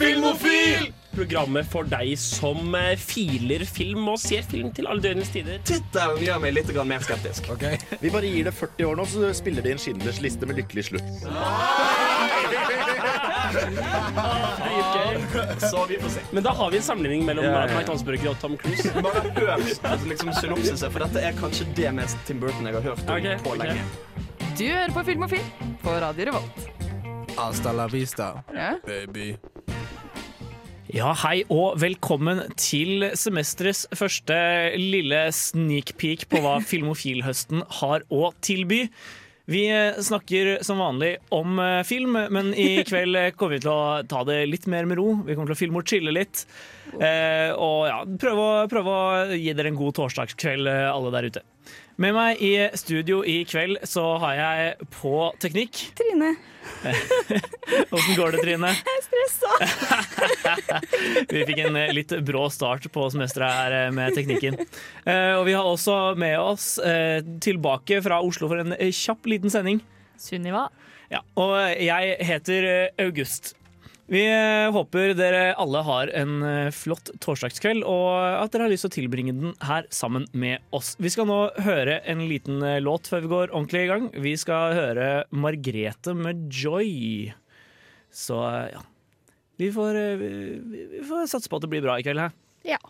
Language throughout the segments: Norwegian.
Filmofil! Programmet for deg som eh, filer film og ser film til alle døgnets tider. Tittelen gjør meg litt mer skeptisk. Vi bare gir det 40 år nå, så spiller de en Schindlers liste med lykkelig slutt. Så vi får se. Men da har vi en sammenligning mellom. Mike Hansburger og Tom Cruise. Bare hør liksom, synopsiset, for dette er kanskje det mest Tim Burton jeg har hørt om okay, på lenge. Du hører på Film og Film på Radio Revolt. Hasta la vista, yeah. baby. Ja, hei og velkommen til semesterets første lille sneak peek på hva Filmofilhøsten har å tilby. Vi snakker som vanlig om eh, film, men i kveld kommer vi til å ta det litt mer med ro. Vi kommer til å filme og chille litt. Eh, og ja, prøve å, prøve å gi dere en god torsdagskveld, eh, alle der ute. Med meg i studio i kveld så har jeg på teknikk Trine. Åssen går det, Trine? Jeg er stressa. Vi fikk en litt brå start på semesteret her eh, med teknikken. Eh, Og vi har også med oss eh, tilbake fra Oslo for en kjapp liten sending. Sunniva. Ja, og jeg heter August. Vi eh, håper dere alle har en eh, flott torsdagskveld, og at dere har lyst til å tilbringe den her sammen med oss. Vi skal nå høre en liten eh, låt før vi går ordentlig i gang. Vi skal høre Margrete med Joy. Så ja. Vi får, vi får satse på at det blir bra i kveld her. Ja.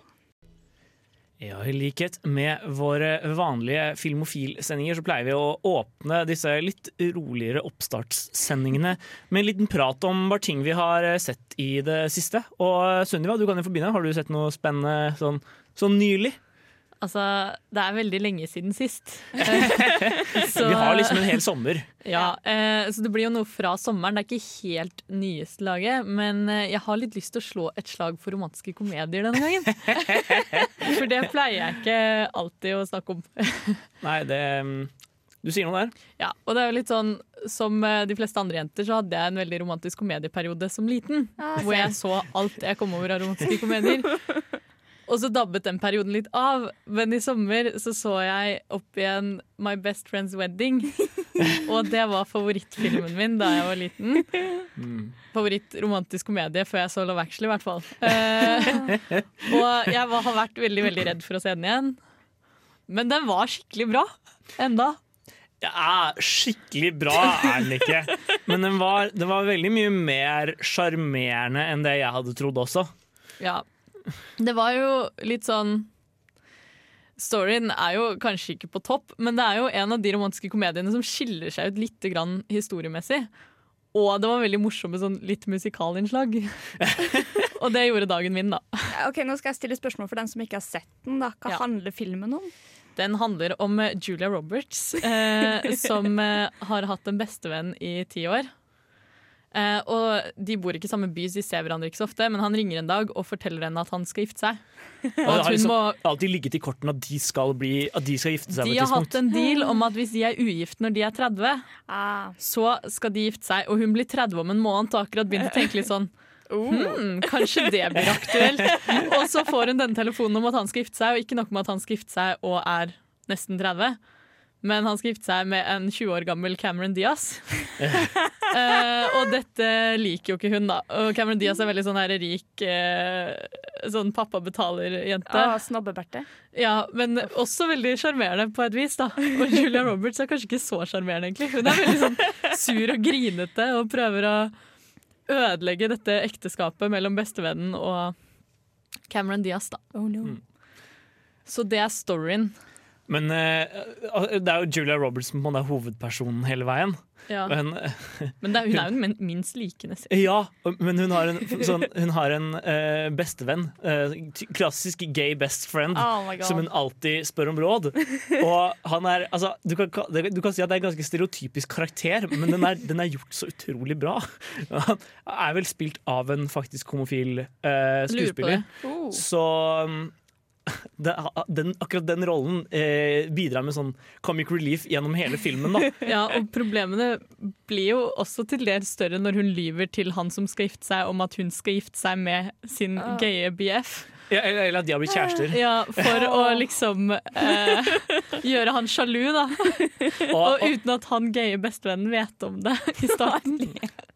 Ja, I likhet med våre vanlige filmofilsendinger så pleier vi å åpne disse litt roligere oppstartssendingene med en liten prat om bare ting vi har sett i det siste. Og Sunniva, du kan jo få begynne. Har du sett noe spennende sånn, sånn nylig? Altså, det er veldig lenge siden sist. Så- Vi har liksom en hel sommer. Ja, eh, så det blir jo noe fra sommeren. Det er ikke helt nyeste laget, men eh, jeg har litt lyst til å slå et slag for romantiske komedier denne gangen. For det pleier jeg ikke alltid å snakke om. Nei, det mm, Du sier noe der. Ja, og det er jo litt sånn Som eh, de fleste andre jenter så hadde jeg en veldig romantisk komedieperiode som liten. hvor jeg så alt jeg kom over av romantiske komedier. Og så dabbet den perioden litt av, men i sommer så så jeg opp igjen My Best Friend's Wedding. Og det var favorittfilmen min da jeg var liten. Favoritt-romantisk komedie før jeg så Love Actually, i hvert fall. Uh, og jeg var, har vært veldig, veldig redd for å se den igjen. Men den var skikkelig bra. Enda. Ja, skikkelig bra er den ikke. Men den var, den var veldig mye mer sjarmerende enn det jeg hadde trodd også. Ja. Det var jo litt sånn Storyen er jo kanskje ikke på topp, men det er jo en av de romantiske komediene som skiller seg ut litt grann historiemessig. Og det var veldig morsomme sånn litt musikalinnslag. og det gjorde dagen min, da. Ok, Nå skal jeg stille spørsmål for den som ikke har sett den. da. Hva Ja. handler filmen om? Den handler om Julia Roberts, eh, som eh, har hatt en bestevenn i ti år. Eh, og De bor ikke i samme by, så de ser hverandre ikke så ofte, men han ringer en dag og forteller henne at han skal gifte seg. Og det at har hun liksom må alltid ligget i kortene at de skal, bli, at de skal gifte seg De har hatt en deal om at hvis de er ugift når de er 30, Ah, så skal de gifte seg. Og hun blir 30 om en måned og akkurat begynner å tenke litt sånn hmm, Kanskje det blir aktuelt. Og så får hun denne telefonen om at han skal gifte seg, og ikke nok med at han skal gifte seg og er nesten 30. Men han skal gifte seg med en 20 år gammel Cameron Diaz. uh, og dette liker jo ikke hun, da. Og Cameron Diaz er veldig sånn her rik uh, Sånn pappa betaler-jente. ah, Snobbe-Berthe. Ja, men også veldig sjarmerende på et vis. da Og Julia Roberts er kanskje ikke så sjarmerende, egentlig. Hun er veldig sånn sur og grinete og prøver å ødelegge dette ekteskapet mellom bestevennen og Cameron Diaz. da Oh no. Mm. Så det er storyen. Men eh, det er jo Julia Roberts som er hovedpersonen hele veien. Ja. Men, Men det er, hun er jo den minst likende. ja, men hun har en, sånn, hun har en uh, bestevenn. Uh, klassisk gay best friend. Oh. Som hun alltid spør om råd. Og han er, altså, du, kan, du kan si at det er en ganske stereotypisk karakter, men den er, den er gjort så utrolig bra. Han er vel spilt av en faktisk homofil på skuespiller. Oh. Så um, det, den, akkurat den rollen eh, bidrar med sånn comic relief gjennom hele filmen. Da. Ja, og problemene blir jo også til dels større når hun lyver til han som skal gifte seg, om at hun skal gifte seg med sin Ah. gaye BF. Ja, eller, eller at de har blitt kjærester. Ja, For å liksom eh, gjøre han sjalu, da. Og, Og og, uten at han gaye bestevennen vet om det i starten.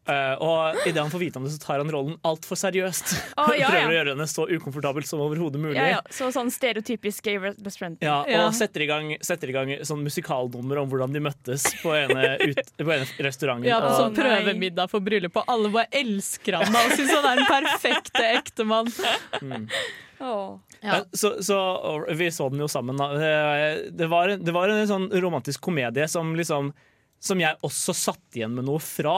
Eh, og idet han får vite om det, så tar han rollen altfor seriøst. Oh, ja, Prøver å gjøre henne så ukomfortabel som overhodet mulig. ja, ja. Så sånn stereotypisk gay best friend. Ja, og setter i gang, setter i gang sånn musikalnummer om hvordan de møttes på ene, ut, på ene restauranten. Ja, på sånn prøvemiddag for bryllupet. og Alle bare elsker han og syns han er den perfekte ektemann. Mm. Oh. Ja, Så, så vi så den jo sammen. Det var, det var en sånn romantisk komedie som liksom Som jeg også satt igjen med noe fra.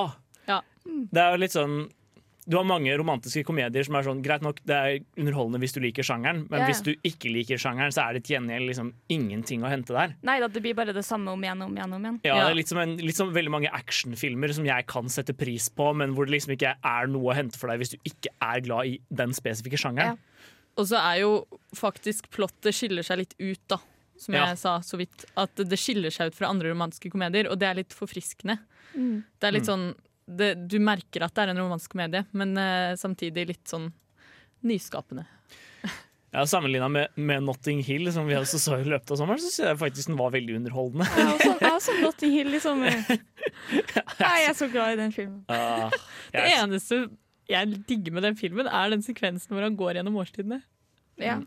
Ja. Det er jo litt sånn Du har mange romantiske komedier som er sånn Greit nok, det er underholdende hvis du liker sjangeren, men Ja, ja. hvis du ikke liker sjangeren, så er det til gjengjeld liksom ingenting å hente der. Nei da, det blir bare det samme om igjen og om igjen. om igjen. Ja, Ja. Det er litt som, en, litt som veldig mange actionfilmer som jeg kan sette pris på, men hvor det liksom ikke er noe å hente for deg hvis du ikke er glad i den spesifikke sjangeren. Og så er jo faktisk plottet skiller seg litt ut, da. Som Ja. jeg sa så vidt. At det skiller seg ut fra andre romantiske komedier, og det er litt forfriskende. Mm. Det er litt Mm. sånn det, Du merker at det er en romansk komedie, men eh, samtidig litt sånn nyskapende. Ja, Sammenligna med, med Notting Hill, som vi også så i løpet av sommeren, så synes jeg faktisk den var veldig underholdende. Ja, også, også Notting Hill i sommer. Nei, jeg er så glad i den filmen. Ah, Det eneste jeg digger med den filmen, er den sekvensen hvor han går gjennom årstidene. Ja.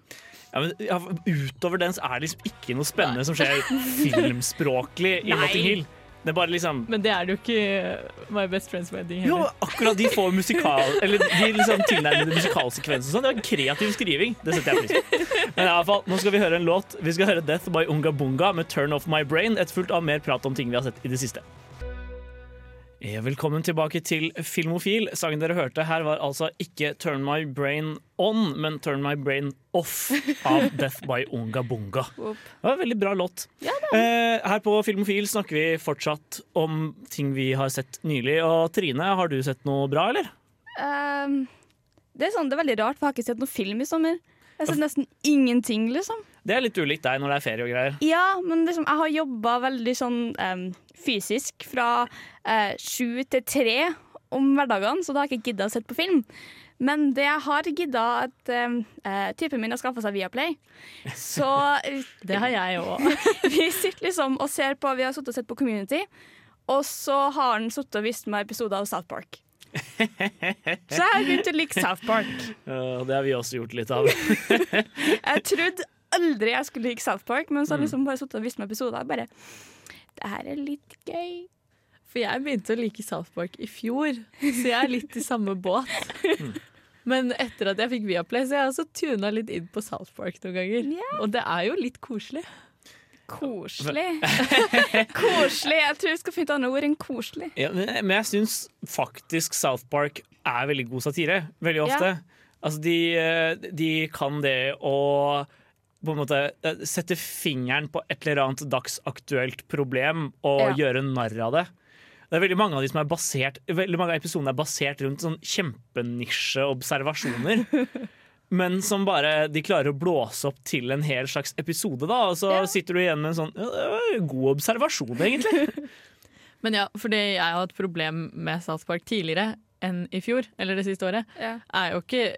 ja, men, ja, utover den så er det liksom ikke noe spennende som skjer filmspråklig i Nei. Notting Hill. Det bare liksom Men det er det jo ikke My Best Friends Wedding jo, akkurat de får musikal Eller de liksom tilnærmede musikalsekvenser sånn. Det var kreativ skriving. Det setter jeg pris på. Men i alle fall, nå skal vi høre en låt. Vi skal høre 'Death by Unga Bunga' med 'Turn Off My Brain'. Et fullt av mer prat om ting vi har sett i det siste. Ja, Velkommen tilbake til Filmofil. Sangen dere hørte her var altså ikke 'Turn My Brain On', men 'Turn My Brain Off' av 'Death by Unga Bunga'. Det var en veldig bra låt. Eh, her på Filmofil snakker vi fortsatt om ting vi har sett nylig. Og Trine, har du sett noe bra, eller? Um, det, er sånn, det er veldig rart, for jeg har ikke sett noen film i sommer. Jeg har sett nesten ingenting, liksom. Det er litt ulikt deg når det er ferie og greier. Ja, men liksom, jeg har jobba veldig sånn um, fysisk fra eh, sju til tre om hverdagene, så da har jeg ikke gidda å se på film. Men det jeg har gidda at eh, typen min har skaffa seg Viaplay. Så Det har jeg òg. vi sitter liksom og ser på Vi har sittet og sett på Community, og så har han sittet og vist meg episoder av South Park. Så jeg har begynt å like South Park. Uh, det har vi også gjort litt av. Jeg trodde aldri jeg skulle like South Park, men så har Mm. jeg liksom bare sittet og vist meg episoder. Bare Det her er litt gøy. For jeg begynte å like South Park i fjor, så jeg er litt i samme båt. Men etter at jeg fikk Viaplay, så har jeg også tuna litt inn på South Park noen ganger. Og det er jo litt koselig. Koselig. koselig. Jeg tror vi skal finne et annet ord enn koselig. Ja, men men jeg syns faktisk South Park er veldig god satire. Veldig ofte. Altså, de, eh, de kan det å på en måte eh, sette fingeren på et eller annet dagsaktuelt problem og Ja. gjøre narr av det. Det er veldig mange av de som er basert Veldig mange av episodene er basert rundt sånn kjempenisje observasjoner. Men som bare de klarer å blåse opp til en hel slags episode. da Og så Ja. sitter du igjen med en sånn ja, det var en God observasjon, egentlig. Men ja, for det jeg har hatt problem med South Park tidligere enn i fjor, eller det siste året, Ja. er jo ikke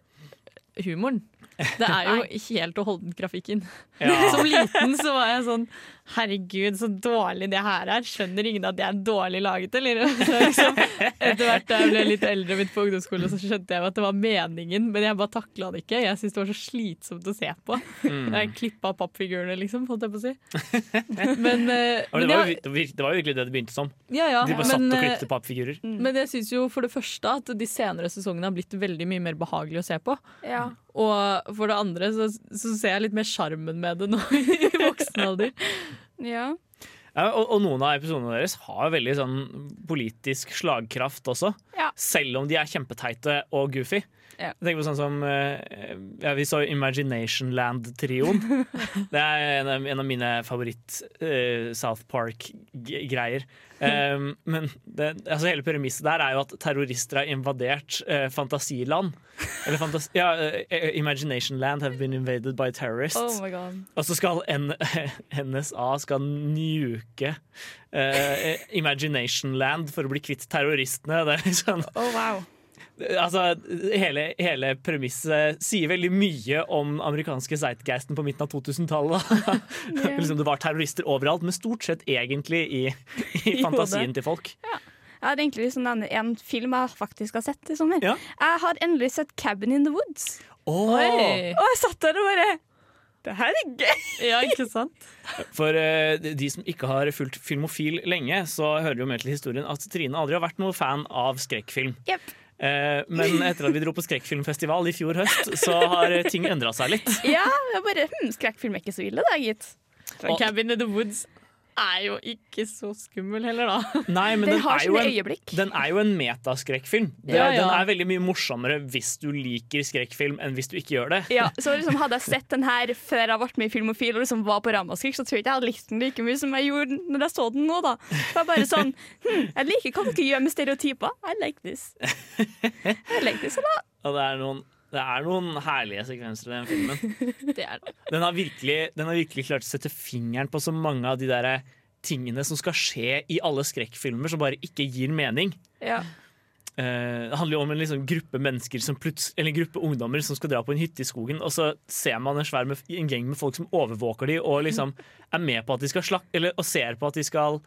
humoren. Det er jo helt og holdent grafikken. Ja. Som liten så var jeg sånn Herregud, så dårlig det her er. Skjønner ingen at det er dårlig laget, eller? Så liksom, etter hvert da jeg ble litt eldre Mitt på ungdomsskole, så skjønte jeg at det var meningen, men jeg bare takla det ikke. Jeg syntes det var så slitsomt å se på. Mm. Jeg klippa pappfigurene, liksom, holdt jeg på å si. Men, eh, det, var, jo det var jo virkelig det det begynte som. ja, ja, De bare satt men, og eh, klippet pappfigurer. men jeg syns jo for det første at de senere sesongene har blitt veldig mye mer behagelig å se på. Ja. Og for det andre så, så ser jeg litt mer sjarmen med det nå i voksen alder. Ja. Ja, og, og noen av episodene deres har veldig sånn politisk slagkraft også. Ja. Selv om de er kjempeteite og goofy. Ja. Jeg tenker på sånn som eh, ja, Vi så Imagination Land-trioen. Det er en av, en av mine favoritt-South Park-greier. Um, men det, altså hele premisset der er jo at terrorister har invadert uh, fantasiland. Eller fantas ja, uh, Imagination Land have been invaded by terrorists. Oh my god. Og så skal N NSA skal nuke eh, Imagination Land for å bli kvitt terroristene. Det er liksom, Oh wow. Altså, hele, hele premisset sier veldig mye om amerikanske zeitgeisten på midten av 2000-tallet. liksom, det var terrorister overalt, men stort sett egentlig i, i fantasien til folk. Jeg har egentlig lyst til å nevne en film jeg faktisk har sett i sommer. Ja. Jeg har endelig sett 'Cabin in the Woods'. Oi. Og jeg satt der og bare Det her er gøy! Ja, ikke sant? For uh, de som ikke har fulgt Filmofil lenge, så hører jo med til historien at Trine aldri har vært noen fan av skrekkfilm. Jepp. Eh, men etter at vi dro på skrekkfilmfestival i fjor høst, så har ting endra seg litt. Ja, jeg bare hm, Skrekkfilm er ikke så ille, da, gitt. Og Cabin in the Woods er jo ikke så skummel heller, da. Nei, men Den den, har sine en, øyeblikk. den er jo en metaskrekkfilm. Ja, ja. Den er veldig mye morsommere hvis du liker skrekkfilm enn hvis du ikke gjør det. Ja, så liksom Hadde jeg sett den her før jeg ble med i Filmofil og liksom var på Ramaskrik, så tror jeg ikke jeg hadde likt den like mye som jeg gjorde når jeg så den nå. da Det er bare sånn hm, Jeg liker hva dere gjør med stereotyper. I like this. I like this a lot. Og det er noen, det er noen herlige sekvenser i den filmen. Det er det. Den har, virkelig, den har virkelig klart å sette fingeren på så mange av de der tingene som skal skje i alle skrekkfilmer, som bare ikke gir mening. Ja. Uh, det handler jo om en liksom gruppe mennesker som eller en gruppe ungdommer som skal dra på en hytte i skogen, og så ser man en svær med, en gjeng med folk som overvåker dem og liksom er med på at de skal slakke, eller, og ser på at de skal.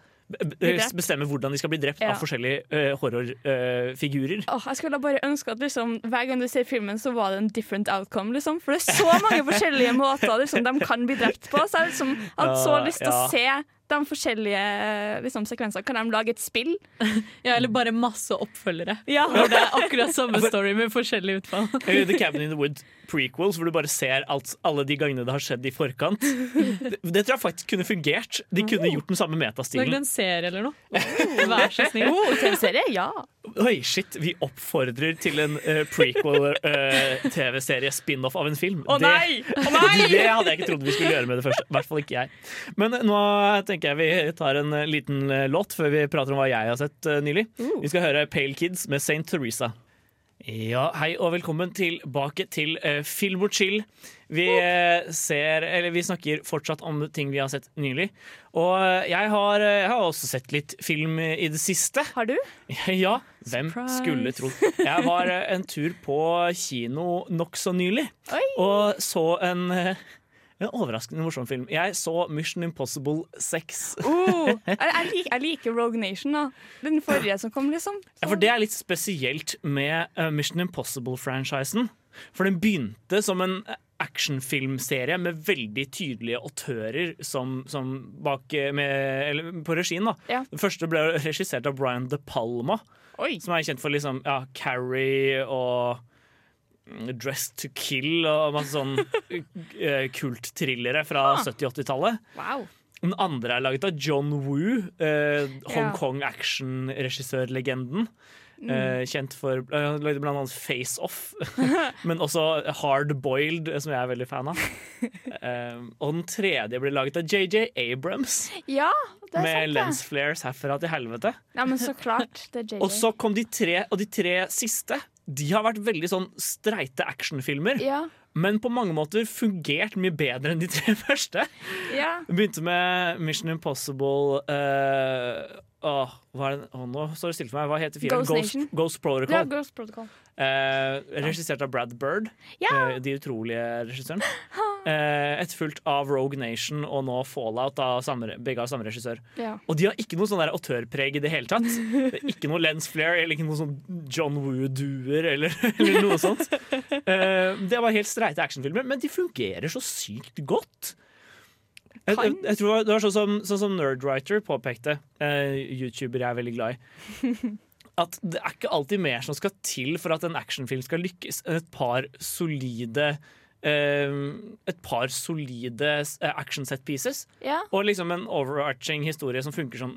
Bestemme hvordan de skal bli drept Ja. av forskjellige uh, horrorfigurer. Åh, jeg skulle bare ønske at liksom, hver gang du ser filmen, så var det en different outcome. Liksom. For det er så mange forskjellige måter liksom, de kan bli drept på. Så jeg liksom, hadde så lyst til å Ja. se de forskjellige liksom, sekvensene. Kan de lage et spill? Ja, eller bare masse oppfølgere. Ja. Hvor det er akkurat samme story med forskjellig utfall. Eller The Cabin in the Wood prequels, hvor du bare ser alt, alle de gangene det har skjedd i forkant. Det, det tror jeg faktisk kunne fungert. De kunne gjort den samme metastilen. Lagd en serie eller noe. Vær så snill. Oh, TV-serie? Ja. Oi, shit, vi oppfordrer til en uh, prequel-TV-serie spin-off av en film. Å oh, nei! Nei! Det hadde jeg ikke trodd vi skulle gjøre med det første. I hvert fall ikke jeg. Men nå tenker jeg vi tar en eh, liten eh, låt før vi prater om hva jeg har sett nylig. nylig. Vi skal høre Pale Kids med St. Teresa. Ja, hei og velkommen tilbake til uh, Film og chill. Vi uh, ser, eller vi snakker fortsatt om ting vi har sett nylig. Og eh, jeg har, eh, jeg har også sett litt film i det siste. Har du? Ja, hvem Surprise. skulle trodd. Jeg var eh, en tur på kino nokså nylig Oi. og så en, eh, en overraskende morsom film. Jeg så Mission Impossible 6. Oh, jeg, liker, jeg liker Rogue Nation, da. Den forrige som kom, liksom. Ja, for det er litt spesielt med eh, Mission Impossible-franchisen. For den begynte som en actionfilmserie med veldig tydelige autører som, som bak, eh, med, eller, på regien. da. Ja. Den første ble regissert av Brian De Palma. Oi. Som er kjent for liksom, ja, Carrie og mm, Dress to Kill og masse sånn kulttrillere fra fra 70-80-tallet. Wow. Den andre er laget av John Woo, eh, Hongkong yeah. action-regissørlegenden. Eh, kjent for uh, Han lagde blant annet Face Off, men også Hard Boiled, eh, som jeg er veldig fan av. Eh, og den tredje ble laget av JJ Abrams, Ja, det er med sant, det. lens flares herfra til helvete. Ja, men så klart. Det er JJ. Og så kom de tre, og de tre siste De har vært veldig sånn streite actionfilmer, Ja, men på mange måter fungert mye bedre enn de tre første. ja. Begynte med Mission Impossible eh, åh, hva er den? Åh, Nå står det stille for meg. Hva heter filmen? Ghost Ghost, Ghost, Protocol. ja Ghost Protocol. Eh, regissert av Brad Bird, Ja. eh, de utrolige regissøren. Eh, etterfulgt av Rogue Nation og nå Fallout, av samme, begge av samme regissør. Ja. Og de har ikke noe sånn der autørpreg i det hele tatt. Det Ikke noe lens flare eller ikke noe sånn John Woo-duer eller, eller noe sånt. Eh, det var helt streite actionfilmer, men de fungerer så sykt godt. Jeg, jeg, jeg tror Det var sånn som, sånn som Nerdwriter påpekte, eh, YouTuber jeg er veldig glad i. At det er ikke alltid mer som skal til for at en actionfilm skal lykkes, enn et par solide eh, Et par solide eh, action set pieces ja. og liksom en overarching historie som funker sånn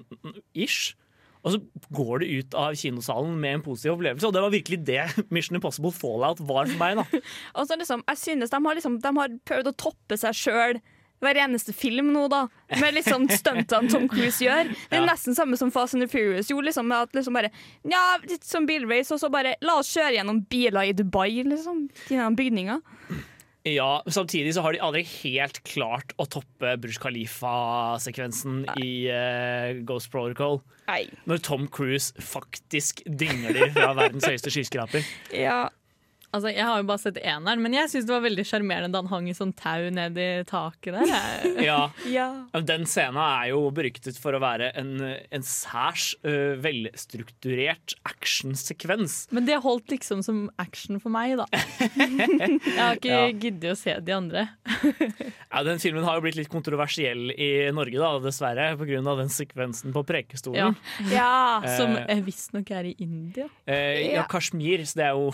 ish. Og så går det ut av kinosalen med en positiv opplevelse, og det var virkelig det Mission Impossible Fallout var for meg. da Og så liksom, jeg synes de har, liksom, de har prøvd å toppe seg sjøl hver eneste film nå, da. Med liksom stuntene Tom Cruise gjør. Det er Ja. nesten samme som Fast and the Furious gjorde. Liksom, med at liksom bare, ja, Litt som bilrace, og så bare la oss kjøre gjennom biler i Dubai, liksom. Gjennom bygninger. Ja, Samtidig så har de aldri helt klart å toppe Burj Khalifa-sekvensen i uh, Ghost Protocol. Nei. Når Tom Cruise faktisk dingler fra verdens høyeste skyskraper. Ja. Altså, Jeg har jo bare sett eneren, men jeg syns det var veldig sjarmerende da han hang i sånn tau ned i taket der. Ja, Ja. Den scenen er jo beryktet for å være en, en særs uh, velstrukturert actionsekvens. men det holdt liksom som action for meg, da. Jeg har ikke Ja. giddet å se de andre. Ja, den filmen har jo blitt litt kontroversiell i Norge, da, dessverre, pga. den sekvensen på Prekestolen. Ja, ja. Som Eh. visstnok er i India. Uh, ja, Ja. Kashmir. Så det er jo,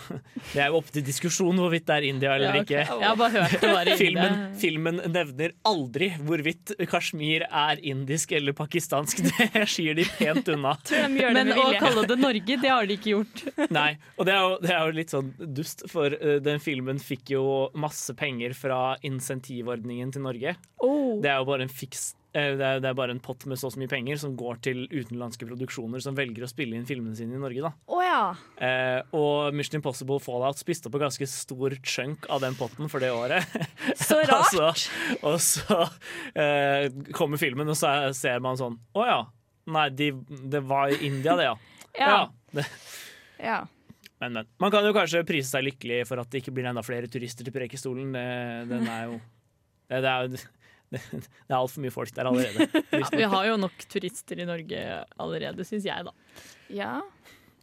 det er jo opp til diskusjon hvorvidt det er India eller Ja, okay. ikke. Jeg har bare hørt det var India. Filmen, filmen nevner aldri hvorvidt Kashmir er indisk eller pakistansk. Det skyr de pent unna. De Men å kalle det Norge, det har de ikke gjort. Nei, og det er jo, det er jo litt sånn dust, for eh, den filmen fikk jo masse penger fra insentivordningen til Norge. Oh. Det er jo bare en fiks det er, det er bare en pott med så mye penger som går til utenlandske produksjoner som velger å spille inn filmene sine i Norge. da. Oh, ja. Eh, og Mission Impossible Fallout spiste opp en ganske stor chunk av den potten for det året. Så og rart. så, og så eh, kommer filmen, og så er- ser man sånn Å ja. Nei, de, det var i India, det, ja. Ja. Ja. men, men. Man kan jo kanskje prise seg lykkelig for at det ikke blir enda flere turister til Prekestolen. Det, den er jo Det, det er jo det, det er altfor mye folk der allerede. Vi har jo nok turister i Norge allerede, syns jeg, da. ja.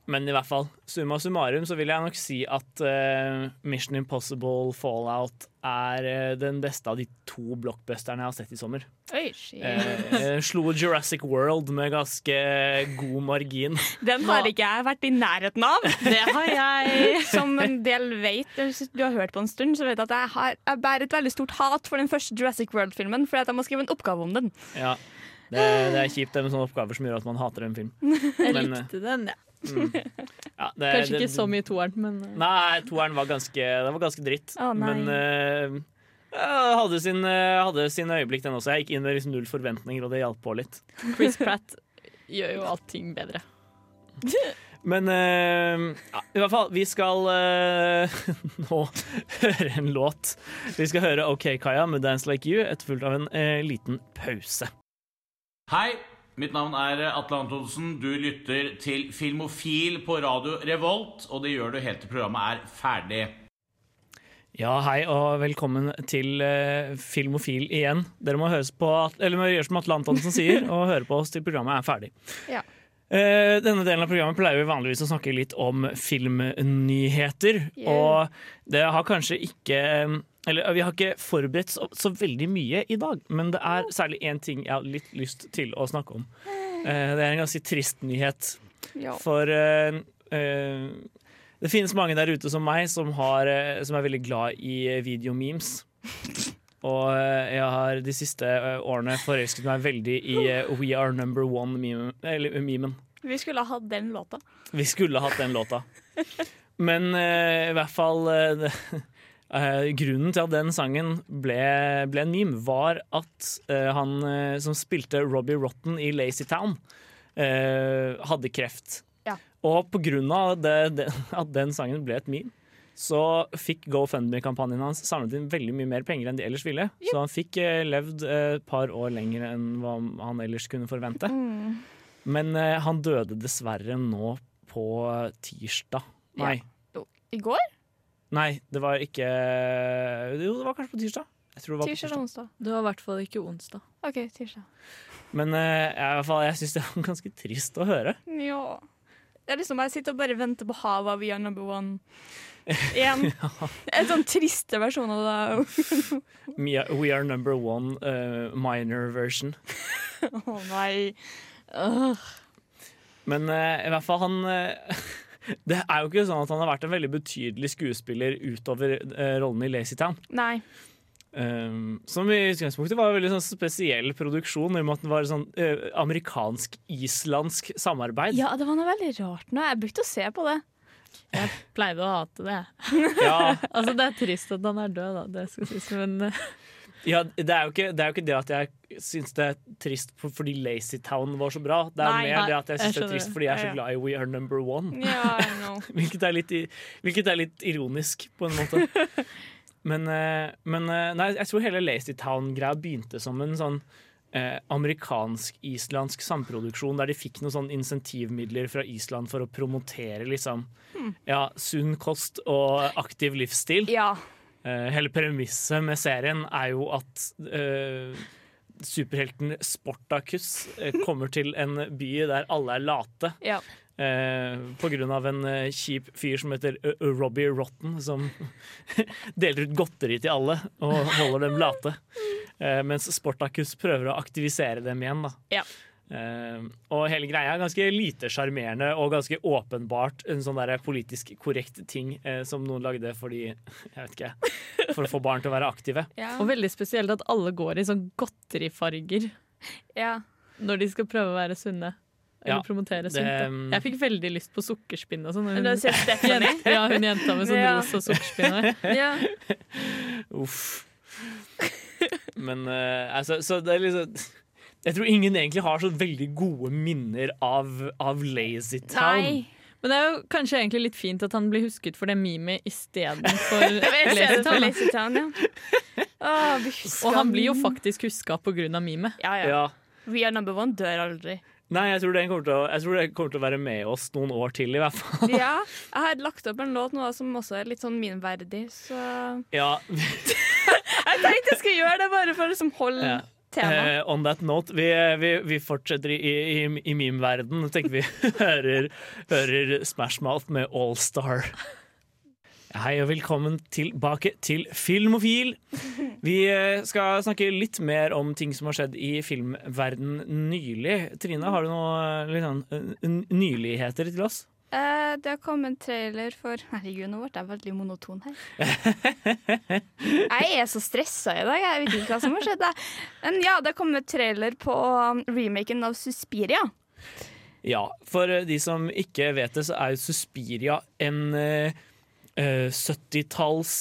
Men i hvert fall, summa summarum så vil jeg nok si at uh, Mission Impossible Fallout er uh, den beste av de to blockbusterne jeg har sett i sommer. Oi, shit. Eh, eh, slo Jurassic World med ganske god margin. Den har ikke jeg vært i nærheten av. Det har jeg. Som en del vet, du har hørt på en stund, så vet jeg at jeg, har, jeg bærer et veldig stort hat for den første Jurassic World-filmen, fordi at jeg må skrive en oppgave om den. Ja. Det, det er kjipt det med sånne oppgaver som gjør at man hater en film. Jeg Men, likte den, ja. Ja, det, Kanskje det- ikke så mye toeren, men eh, Nei, toeren var ganske, det var ganske dritt. Oh, men uh, hadde, sin, eh, hadde sin øyeblikk, den også. Jeg gikk inn med liksom null forventninger, og det hjalp på litt. Chris Pratt gjør jo allting bedre. Men uh, ja, i hvert fall, vi skal uh, nå høre en låt. Vi skal høre OK Kaja med 'Dance Like You', etterfulgt av en uh, liten pause. Hei, mitt navn er Atle Antonsen. Du lytter til Filmofil på radio Revolt, og det gjør du helt til programmet er ferdig. Ja, hei og velkommen til uh, Filmofil igjen. Dere må, høres på, eller må gjøre som Atle Antonsen sier, og høre på oss til programmet er ferdig. Ja. Uh, denne delen av programmet pleier vi vanligvis å snakke litt om filmnyheter. Yeah. Og det har kanskje ikke Eller vi har ikke forberedt så, så veldig mye i dag, men det er særlig én ting jeg har litt lyst til å snakke om. Eh, det er en ganske trist nyhet. Ja. For eh, eh, det finnes mange der ute som meg som, har, eh, som er veldig glad i eh, videomemes. Og eh, jeg har de siste årene forelsket meg veldig i We Are Number One-memen. Eller. Vi skulle ha hatt den låta. Vi skulle hatt den låta. Men uh, i hvert fall eh, eh, Grunnen til at den sangen ble, ble en meme, var at uh, han eh, som spilte Robbie Rotten i Lazy Town, eh, hadde kreft. Ja. Og på grunn av det, det, at den sangen ble et meme, så fikk GoFundMe-kampanjen hans samlet inn veldig mye mer penger enn de ellers ville. Så han fikk eh, levd eh, et par år lenger enn hva han ellers kunne forvente. Mm. Men eh, han døde dessverre nå på tirsdag. Nei. I går? Nei, det var ikke Jo, det var kanskje på tirsdag. Jeg tror det var Tirsdag eller onsdag? Det var i hvert fall ikke onsdag. OK, tirsdag. Men uh, jeg, i hvert fall, jeg syns det var ganske trist å høre. Ja. Det er liksom bare sitte og bare vente på havet. We Are Number One igjen. En sånn triste versjon av det. We are number one uh, minor version. Å nei. Men uh, i hvert fall, han Det er jo ikke sånn at han har vært en veldig betydelig skuespiller utover uh, rollen i Lazy Town. Nei. Um, som i utgangspunktet var en veldig sånn spesiell produksjon, i og med at den var sånn uh, amerikansk-islandsk samarbeid. Ja, det var noe veldig rart nå. Jeg brukte å se på det. Jeg pleide å hate det. Ja, Altså, det er trist at han er død, da. Det skal sies, men eh, Ja, det er, ikke, det er jo ikke det at jeg syns det er trist fordi Lazy Town var så bra. Det er Nei, mer det at jeg syns det er trist fordi jeg er så glad i We Are Number One. Ja, Hvilket er litt, hvilket er litt ironisk, på en måte. Men, eh, men eh, nei, jeg tror hele Lazy Town-greia begynte som en sånn eh, amerikansk-islandsk samproduksjon der de fikk noen sånn insentivmidler fra Island for å promotere liksom, ja, sunn kost og aktiv livsstil. Ja. Eh, hele premisset med serien er jo at eh, superhelten Sportacus eh, kommer til en by der alle er late. Ja. Eh, på grunn av en kjip fyr som heter Robbie Rotten, som deler ut godteri til alle og holder dem late. Eh, mens Sportacus prøver å aktivisere dem igjen. Da. Ja. Eh, og hele greia er ganske lite sjarmerende og ganske åpenbart en sånn der politisk korrekt ting uh, som noen lagde fordi jeg vet ikke, for å få barn til å være aktive. Ja. Og veldig spesielt at alle går i sånn godterifarger ja. når de skal prøve å være sunne. Eller Ja, promotere det- sunt. da. Jeg fikk veldig lyst på sukkerspinn og sånn. Stephanie. Ja, hun jenta med sånn Ja. rosa sukkerspinn. ja. Uff. Men uh, altså, så det er liksom Jeg tror ingen egentlig har så veldig gode minner av, av Lazy Town. Nei. Men det er jo kanskje egentlig litt fint at han blir husket for det memet istedenfor Lazy Town. Lazy Town, ja. Åh, Og han blir jo faktisk huska av memet. Ja, ja. Ja. We are number one dør aldri. Nei, jeg tror, det kommer til å, jeg tror det kommer til å være med oss noen år til, i hvert fall. Ja, jeg har lagt opp en låt nå som også er litt sånn minverdig, så Ja, Jeg tenkte jeg skulle gjøre det bare for å liksom holde ja. Eh, on that note, vi, vi, vi fortsetter i, i, i meme-verden. Tenker vi hører, hører Smash Mouth med All Star. Hei og velkommen tilbake til Filmofil. Vi eh, skal snakke litt mer om ting som har skjedd i filmverden nylig. Trine, har du noen litt sånn, eh, nyligheter til oss? Eh, det har kommet en trailer for Herregud, nå ble jeg veldig monoton her. jeg er så stressa i dag, jeg vet ikke hva som har skjedd. Men ja, det har kommet trailer på um, remaken av Suspiria. Ja, for eh, de som ikke vet det, så er jo Suspiria en eh, eh, 70-talls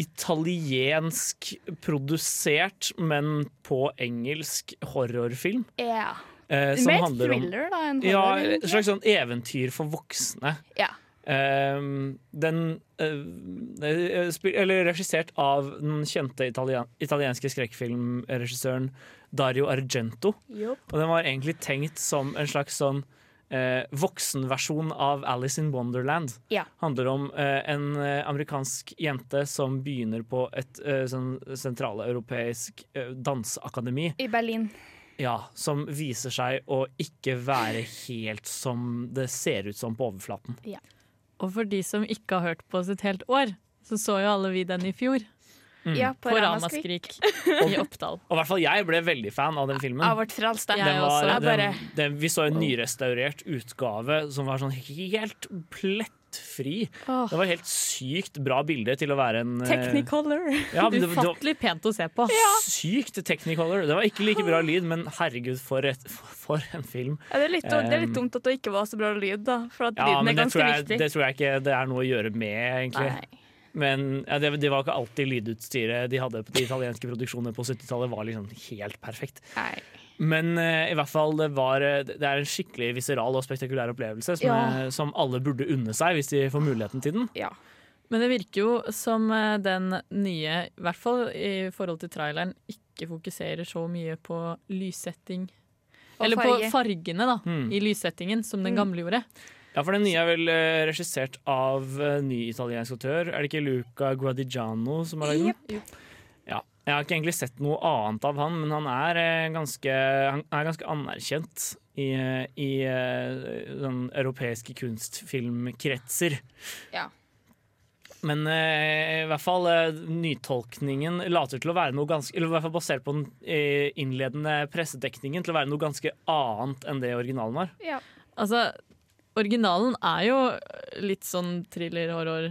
italiensk produsert, men på engelsk horrorfilm. Ja. eh, som Mer thriller, om da, En ja, et slags sånn eventyr for voksne. Ja. Um, den eh, eh, Eller regissert av den kjente italien italienske skrekkfilmregissøren Dario Argento. Yep. Og den var egentlig tenkt som en slags sånn eh, voksenversjon av Alice in Wonderland. Ja. Handler om eh, en amerikansk jente som begynner på et eh, sånn sentraleuropeisk danseakademi. I Berlin. Ja, som viser seg å ikke være helt som det ser ut som på overflaten. Og for de som ikke har hørt på oss et helt år, så så jo alle vi den i fjor. Mm. Ja, på, På Ramaskrik. I Oppdal. Og i hvert fall jeg ble veldig fan av den filmen. Av vårt frals, Jeg Den var. Den, den, vi så en nyrestaurert utgave som var sånn helt plettfri. Oh. Det var helt sykt bra bilde til å være en eh, Technicolor. Ja, Ufattelig pent å se på. sykt technicolor. Det var ikke like bra lyd, men herregud, for, et, for en film. Ja, det, er litt, det er litt Um, dumt at det ikke var så bra lyd, da. For at lyden er ganske jeg, viktig. det tror jeg ikke det er noe å gjøre med, egentlig. Nei. Men ja, det, det var ikke alltid lydutstyret de hadde på de italienske produksjonene på 70-tallet var liksom helt perfekt. Nei. Men eh, i hvert fall det, var, eh, det er en skikkelig viseral og spektakulær opplevelse som, Ja. er, som alle burde unne seg hvis de får muligheten til den. Ja. Men det virker jo som eh, den nye, i hvert fall i forhold til traileren, ikke fokuserer så mye på lyssetting. Og Eller farge. på fargene da, Mm. i lyssettingen, som den Mm. gamle gjorde. Ja, for den nye er vel eh, regissert av uh, ny italiensk autør. Er det ikke Luca Guadigiano som har lagd den? Ja. Jeg har ikke egentlig sett noe annet av han, men han er, eh, ganske, han er ganske anerkjent i, eh, i eh, sånn europeiske kunstfilmkretser. Ja. Men i hvert fall nytolkningen later til å være noe ganske Eller i hvert fall basert på den innledende pressedekningen til å være noe ganske annet enn det originalen var. Ja. Altså, originalen er jo litt sånn thriller-horror.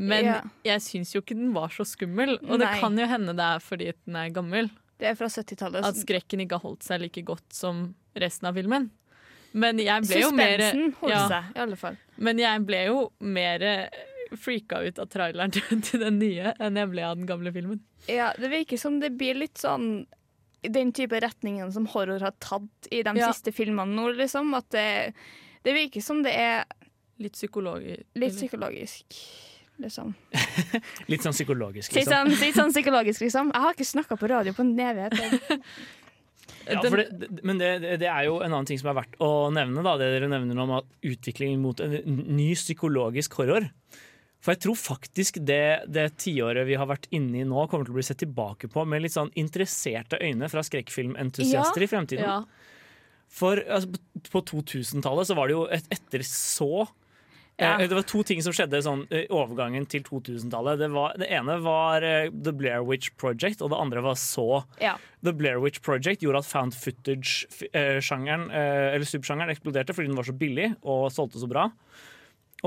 Men Ja. jeg syns jo ikke den var så skummel. Og det kan jo hende det er fordi den er gammel. Det er fra 70-tallet. At skrekken ikke har holdt seg like godt som resten av filmen. Men jeg ble jo mer Suspensen ja. seg, i alle fall. Men jeg ble jo mer freaka ut av traileren til, til den nye enn jeg ble av den gamle filmen. Ja, det virker som det blir litt sånn den type retningen som horror har tatt i de Ja. siste filmene nå, liksom. At det, det virker som det er Litt psykologi. litt psykologisk. Liksom. Litt sånn psykologisk, liksom. sånn, litt sånn psykologisk, liksom. Jeg har ikke snakka på radio på en evighet. Ja, det, men det, det- er jo en annen ting som er verdt å nevne. Da, det dere nevner om at utviklingen mot en ny psykologisk horror. For jeg tror faktisk det, det tiåret vi har vært inne i nå, kommer til å bli sett tilbake på med litt sånn interesserte øyne fra skrekkfilmentusiaster Ja. i fremtiden. Ja. For altså, på 2000-tallet så var det jo et, etter så Ja. eh, Det var to ting som skjedde sånn, i overgangen til 2000-tallet. Det, det ene var eh, The Blair Witch Project, og det andre var så. Ja. The Blair Witch Project gjorde at found footage-sjangeren eh, Eller subsjangeren eksploderte fordi den var så billig og solgte så bra.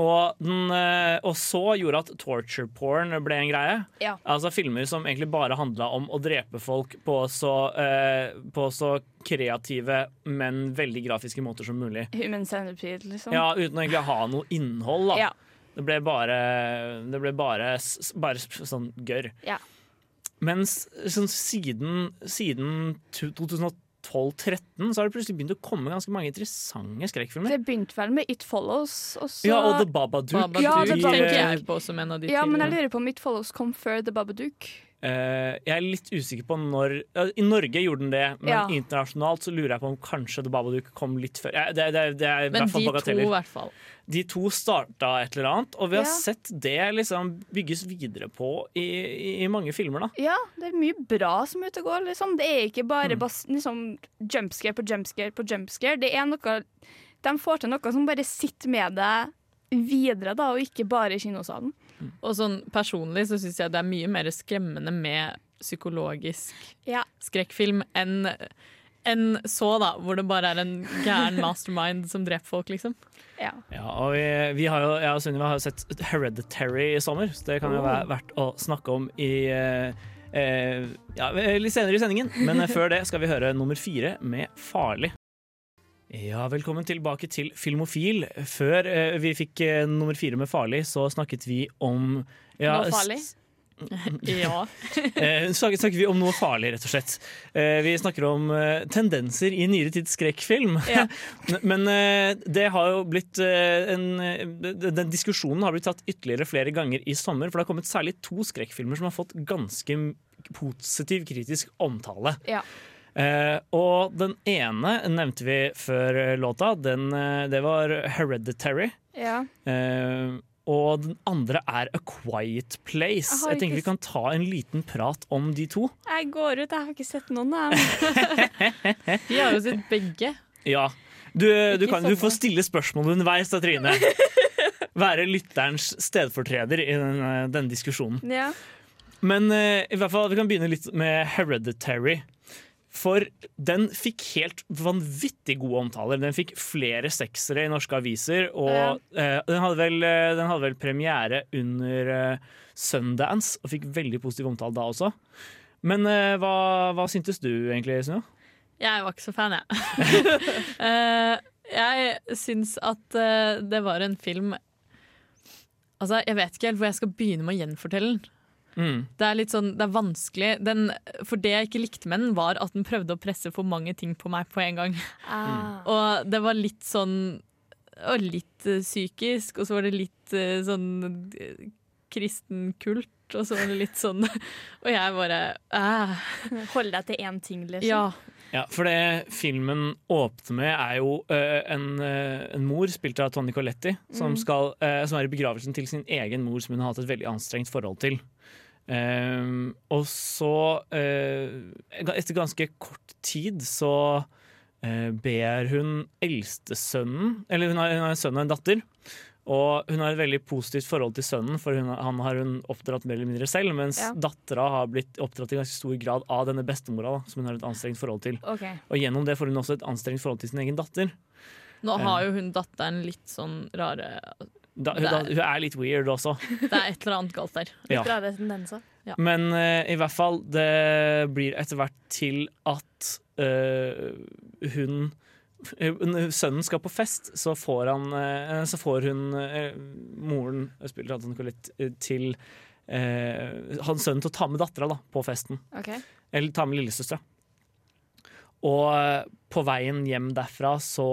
Og, den, eh, og så gjorde at torture porn ble en greie. Ja. Altså Filmer som egentlig bare handla om å drepe folk på så, eh, på så kreative, men veldig grafiske måter som mulig. Human centipede, liksom. Ja, Uten å egentlig ha noe innhold. da Ja. Det ble bare, det ble bare, bare sånn gørr. Ja. Mens sånn, siden, siden 2012-13 så har det plutselig begynt å komme ganske mange interessante skrekkfilmer. Det begynte vel med It Follows. Også... Ja, og The Babadook. Babadook Ja, The Babadook. tenker eh, jeg på som en av de ja, men jeg lurer på om It Follows kom før The Babadook. Eh, jeg er litt usikker på når ja, I Norge gjorde den det, men Ja. internasjonalt så lurer jeg på om kanskje The Babadook kom litt før. Ja, det, det, det er Men de to, i hvert fall. De to starta et eller annet, og vi har Ja. sett det liksom bygges videre på i, i, i mange filmer. da Ja, det er mye bra som er ute og går. Liksom. Det er ikke Mm. bare bas, liksom, jumpscare på jumpscare på jumpscare. Det er noe De får til noe som bare sitter med deg videre, da, og ikke bare i kinosalen. Og sånn personlig så syns jeg det er mye mer skremmende med psykologisk Ja. skrekkfilm enn enn så, da, hvor det bare er en gæren mastermind som dreper folk, liksom. Ja. Ja, og vi, vi har jo, jeg og Sunniva har jo sett Hereditary i sommer, så det kan jo være verdt å snakke om i eh, eh, ja, litt senere i sendingen. Men eh, før det skal vi høre nummer fire med Farlig. Ja, velkommen tilbake til Filmofil. Før eh, vi fikk eh, nummer fire med Farlig, så snakket vi om ja, Noe farlig? Ja. Eh, snakket, snakket vi om noe farlig, rett og slett. Eh, vi snakker om eh, tendenser i nyere tids skrekkfilm. Ja. Men eh, det har jo blitt eh, en, Den diskusjonen har blitt tatt ytterligere flere ganger i sommer. For det har kommet særlig to skrekkfilmer som har fått ganske positiv kritisk omtale. Ja. Eh, og den ene nevnte vi før eh, låta. Den, eh, det var Hereditary. ja. Eh, og den andre er A Quiet Place. Jeg Jeg tenker ikke vi kan ta en liten prat om de to. Jeg går ut, jeg har ikke sett noen av dem. Vi har jo sett begge. Ja. Du, du, kan, du får stille spørsmål underveis, da, Trine. Være lytterens stedfortreder i denne, denne diskusjonen. Ja. Men eh, i hvert fall, vi kan begynne litt med Hereditary. For den fikk helt vanvittig gode omtaler. Den fikk flere seksere i norske aviser. Og eh, den, hadde vel, eh, den hadde vel premiere under eh, Sundance og fikk veldig positiv omtale da også. Men eh, hva, hva syntes du egentlig, Sunniva? Jeg var ikke så fan, jeg. Eh, jeg syns at eh, det var en film Altså, Jeg vet ikke helt hvor jeg skal begynne med å gjenfortelle den. Mm. Det er litt sånn, det er vanskelig. Den, for det jeg ikke likte med den, var at den prøvde å presse for mange ting på meg på en gang. Ah. Og det var litt sånn og Litt eh, psykisk, og så var det litt eh, sånn eh, kristen kult, og så var det litt sånn Og jeg bare uh. Hold deg til én ting, liksom. Ja. Ja, for det filmen åpner med, er jo uh, en, uh, en mor, spilt av Tony Coletti, som, skal, øh, som er i begravelsen til sin egen mor, som hun har hatt et veldig anstrengt forhold til. Ehm, og så, uh, etter ganske kort tid, så uh, ber hun eldstesønnen Eller hun har, hun har en sønn og en datter. Og hun har et veldig positivt forhold til sønnen, for hun, han har hun oppdratt mer eller mindre selv. Mens Ja. dattera har blitt oppdratt i ganske stor grad av denne bestemora, da, som hun har et anstrengt forhold til. Okay. Og gjennom det får hun også et anstrengt forhold til sin egen datter. Nå har jo hun datteren litt sånn rare Da, hun, da, hun er litt weird også. Det er et eller annet galt der. Ja. Ja. Men uh, i hvert fall, det blir etter hvert til at uh, hun sønnen skal på fest, så får, han, eh, så får hun moren spiller Tante Colette, eh, til eh, hans sønn til å ta med dattera da, på festen. Okay. Eller ta med lillesøstera. Og på veien hjem derfra så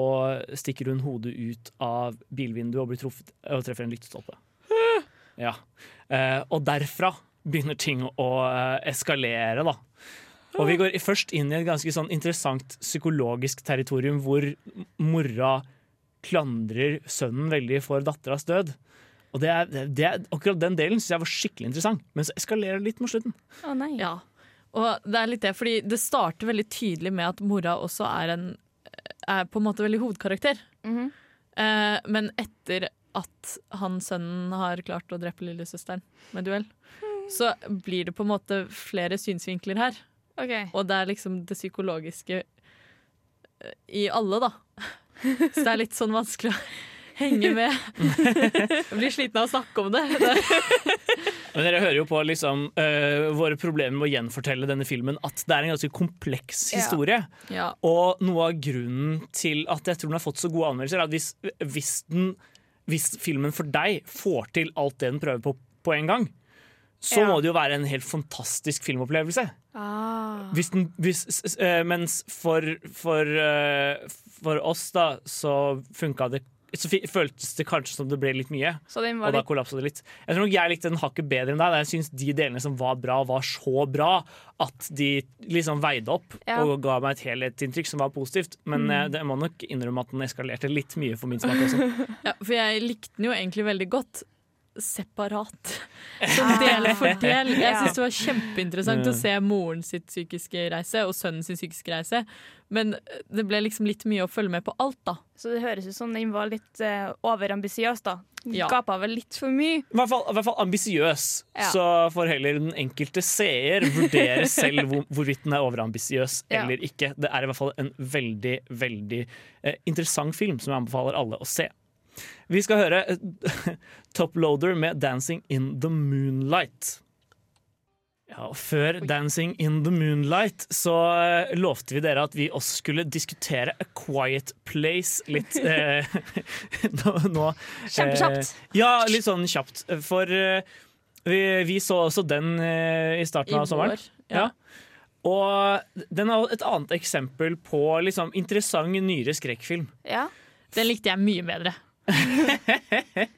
stikker hun hodet ut av bilvinduet og blir truffet og treffer en lyktestolpe. Ja. Eh, og derfra begynner ting å eh, eskalere, da. Og vi går først inn i et ganske sånn interessant psykologisk territorium hvor mora klandrer sønnen veldig for datteras død. Og det er, det er, akkurat den delen syns jeg var skikkelig interessant, men så eskalerer det litt mot slutten. Å nei. Ja. Og det er litt det, fordi det starter veldig tydelig med at mora også er en er på en måte veldig hovedkarakter. Mhm. eh, men etter at han sønnen har klart å drepe lillesøsteren med duell, så blir det på en måte flere synsvinkler her. Okay. Og det er liksom det psykologiske eh, i alle, da. Så det er litt sånn vanskelig å henge med. Jeg blir sliten av å snakke om det. Men dere hører jo på liksom, uh, våre problemer med å gjenfortelle denne filmen at det er en ganske kompleks historie. ja. Og noe av grunnen til at jeg tror den har fått så gode anmeldelser, er at hvis, hvis, den, hvis filmen for deg får til alt det den prøver på på en gang, så Ja. må det jo være en helt fantastisk filmopplevelse. Ah. Hvis den, hvis, øh, mens for, for, øh, for oss, da, så funka det Så føltes det kanskje som det ble litt mye. Så den Og da kollapsa det litt. Jeg tror nok jeg likte den hakket bedre enn deg. Jeg syns de delene som var bra, var så bra at de liksom veide opp Ja. og ga meg et helhetsinntrykk som var positivt. Men eh, det må nok innrømme at den eskalerte litt mye for min smak også. Ja, for jeg likte den jo egentlig veldig godt separat. Som del for del. Jeg syns det var kjempeinteressant å se moren sitt psykiske reise og sønnen sin psykiske reise. Men det ble liksom litt mye å følge med på alt, da. Så det høres ut som den var litt uh, overambisiøs, da. Ja. Gapa vel litt for mye. I hvert fall, i hvert fall ambisiøs. Ja. Så får heller den enkelte seer vurdere selv hvor, hvorvidt den er overambisiøs Ja. eller ikke. Det er i hvert fall en veldig, veldig eh, interessant film som jeg anbefaler alle å se. Vi skal høre eh, Toploader med 'Dancing in the Moonlight'. Ja, og Før 'Dancing in the Moonlight' så eh, lovte vi dere at vi også skulle diskutere A Quiet Place litt eh, nå. Kjempekjapt. Eh, ja, litt sånn kjapt. For eh, vi, vi så også den eh, i starten I av sommeren. vår. Ja. Ja. Og den er et annet eksempel på liksom, interessant nyere skrekkfilm. Ja. Den likte jeg mye bedre.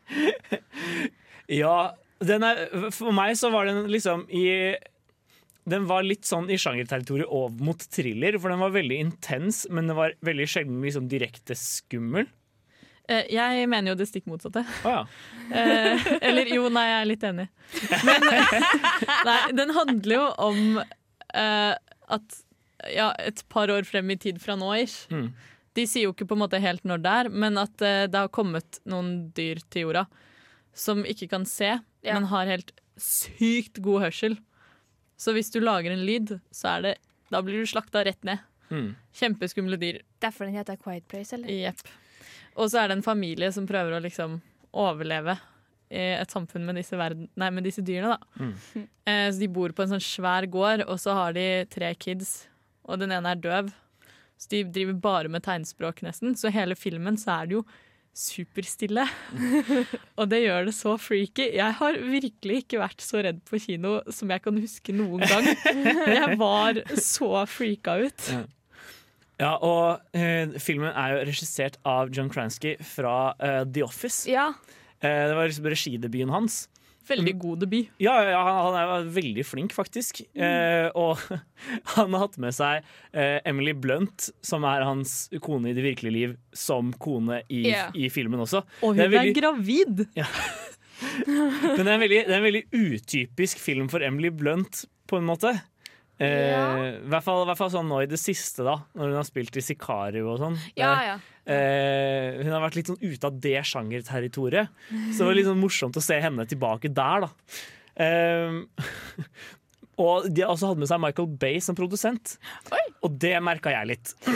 Ja, den er, for meg så var den liksom i Den var litt sånn i sjangerterritoriet over mot thriller, for den var veldig intens, men den var veldig sjelden liksom direkte skummel. Eh, Jeg mener jo det stikk motsatte. Oh, ja. Eh, eller jo, nei, jeg er litt enig. Men nei, den handler jo om uh, at ja, et par år frem i tid fra nå ish. Mm. De sier jo ikke på en måte helt når det er, men at eh, det har kommet noen dyr til jorda som ikke kan se, Ja. men har helt sykt god hørsel. Så hvis du lager en lyd, så er det Da blir du slakta rett ned. Mm. Kjempeskumle dyr. Derfor den heter Quiet Place, eller? Jepp. Og så er det en familie som prøver å liksom overleve i et samfunn med disse, verden, nei, med disse dyrene. Da. Mm. Eh, så de bor på en sånn svær gård, og så har de tre kids. Og den ene er døv. Så de driver bare med tegnspråk, nesten. Så hele filmen så er det jo superstille. og det gjør det så freaky. Jeg har virkelig ikke vært så redd på kino som jeg kan huske noen gang. Jeg var så freaka ut. Ja, og eh, filmen er jo regissert av John Kransky fra eh, The Office. Ja. Eh, det var liksom regidebuten hans. Veldig god debut. Ja, ja han, han er veldig flink, faktisk. Eh, og han har hatt med seg eh, Emily Blunt, som er hans kone i det virkelige liv, som kone i, yeah. i filmen også. Og hun er er, veldig- gravid! Men det er, veldig, det er en veldig utypisk film for Emily Blunt, på en måte. Eh. I fall, hvert fall sånn nå i det siste, da, når hun har spilt i Sicario og sånn. Ja, ja. Eh, hun har vært litt sånn ute av det sjangerterritoriet. Så det var litt sånn morsomt å se henne tilbake der, da. Eh, og de har også hatt med seg Michael Bay som produsent. Og det merka jeg litt.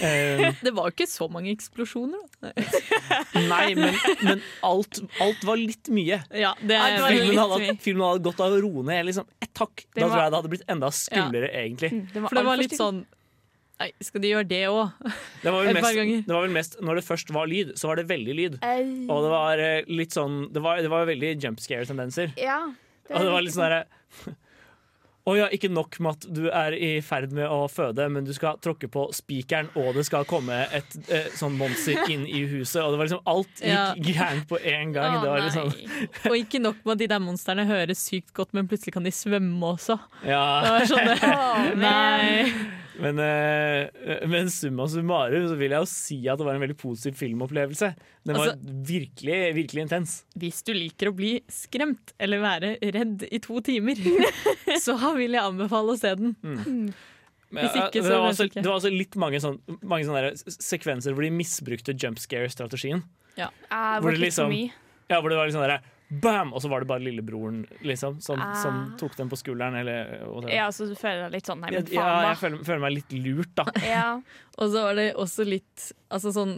Eh, Det var jo ikke så mange eksplosjoner. Da. nei, men, men alt, alt var litt mye. Ja, det var Filmen litt hadde, mye. filmen hadde gått av å roe ned liksom ett hakk. Da var- tror jeg det hadde blitt enda skumlere, egentlig. Mm, Det For det var litt sånn Nei, skal de gjøre det òg? Det var, vel Et par mest, ganger. det var vel mest Når det først var lyd, så var det veldig lyd. Ei. Og det var eh, litt sånn Det var, det var veldig jump scare-tendenser. Ja. Og det var litt sånn derre Å ja, ikke nok med at du er i ferd med å føde, men du skal tråkke på spikeren, og det skal komme et eh, sånn monster inn i huset. Og det var liksom Alt gikk gærent på én gang. Oh, det var liksom Og ikke nok med at de der monstrene høres sykt godt, men plutselig kan de svømme også. Det Ja. var sånn det. Nei. Men, eh, men summa summarum så vil jeg jo si at det var en veldig positiv filmopplevelse. Den var Altså- virkelig, virkelig intens. Hvis du liker å bli skremt eller være redd i to timer, så vil jeg anbefale å se den. Men, Hvis ikke, det, så var også, ikke. det var også litt mange, sånn, mange sånne sekvenser hvor de misbrukte jump scare-strategien. Uh, Hvor det liksom- Ja, hvor det var liksom der, Bam! Og så var det bare lillebroren liksom, som, Ah. som tok den på skulderen. Eller. Ja, så du føler deg litt sånn Nei, ja, men faen, ja, da. jeg føler, føler meg litt lurt, da. Ja. Og så var det også litt Altså sånn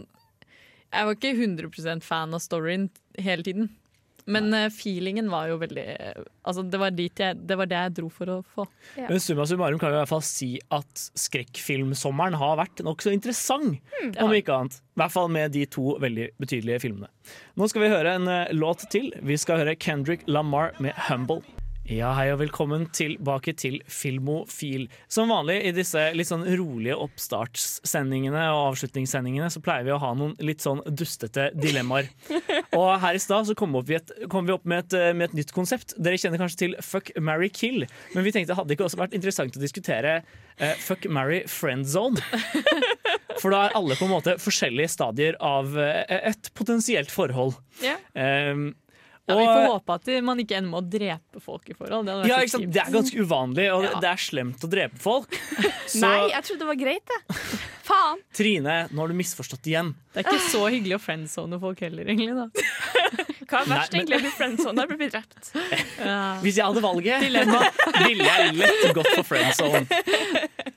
Jeg var ikke 100% fan av storyen hele tiden. Men uh, feelingen var jo veldig Altså det var, dit jeg, det var det jeg dro for å få. Ja. Men summa summarum kan vi i hvert fall si at skrekkfilmsommeren har vært nokså interessant. om ikke annet. I hvert fall med de to veldig betydelige filmene. Nå skal vi høre en uh, låt til. Vi skal høre Kendrick Lamar med 'Humble'. Ja, hei og velkommen tilbake til Filmofil. Som vanlig i disse litt sånn rolige oppstartssendingene og avslutningssendingene så pleier vi å ha noen litt sånn dustete dilemmaer. Og her i stad så kom, opp vi et, kom vi opp med et, med et nytt konsept. Dere kjenner kanskje til Fuck, marry, kill. Men vi tenkte hadde det ikke også vært interessant å diskutere eh, Fuck, marry, friend zone. For da er alle på en måte forskjellige stadier av eh, et potensielt forhold. Ja. Um, Ja, vi får håpe at man ikke ender med å drepe folk i forhold. Det, ja, ikke sant? Det er ganske uvanlig, og det, Ja. det er slemt å drepe folk. Så Nei, jeg trodde det var greit, det. Faen. Trine, nå har du misforstått igjen. Det er ikke så hyggelig å friendzone folk heller, egentlig. Da. Hva er verst, egentlig? Å bli friendzone eller blir drept? Ja. Hvis jeg hadde valget, ville jeg lett gått for friendzone.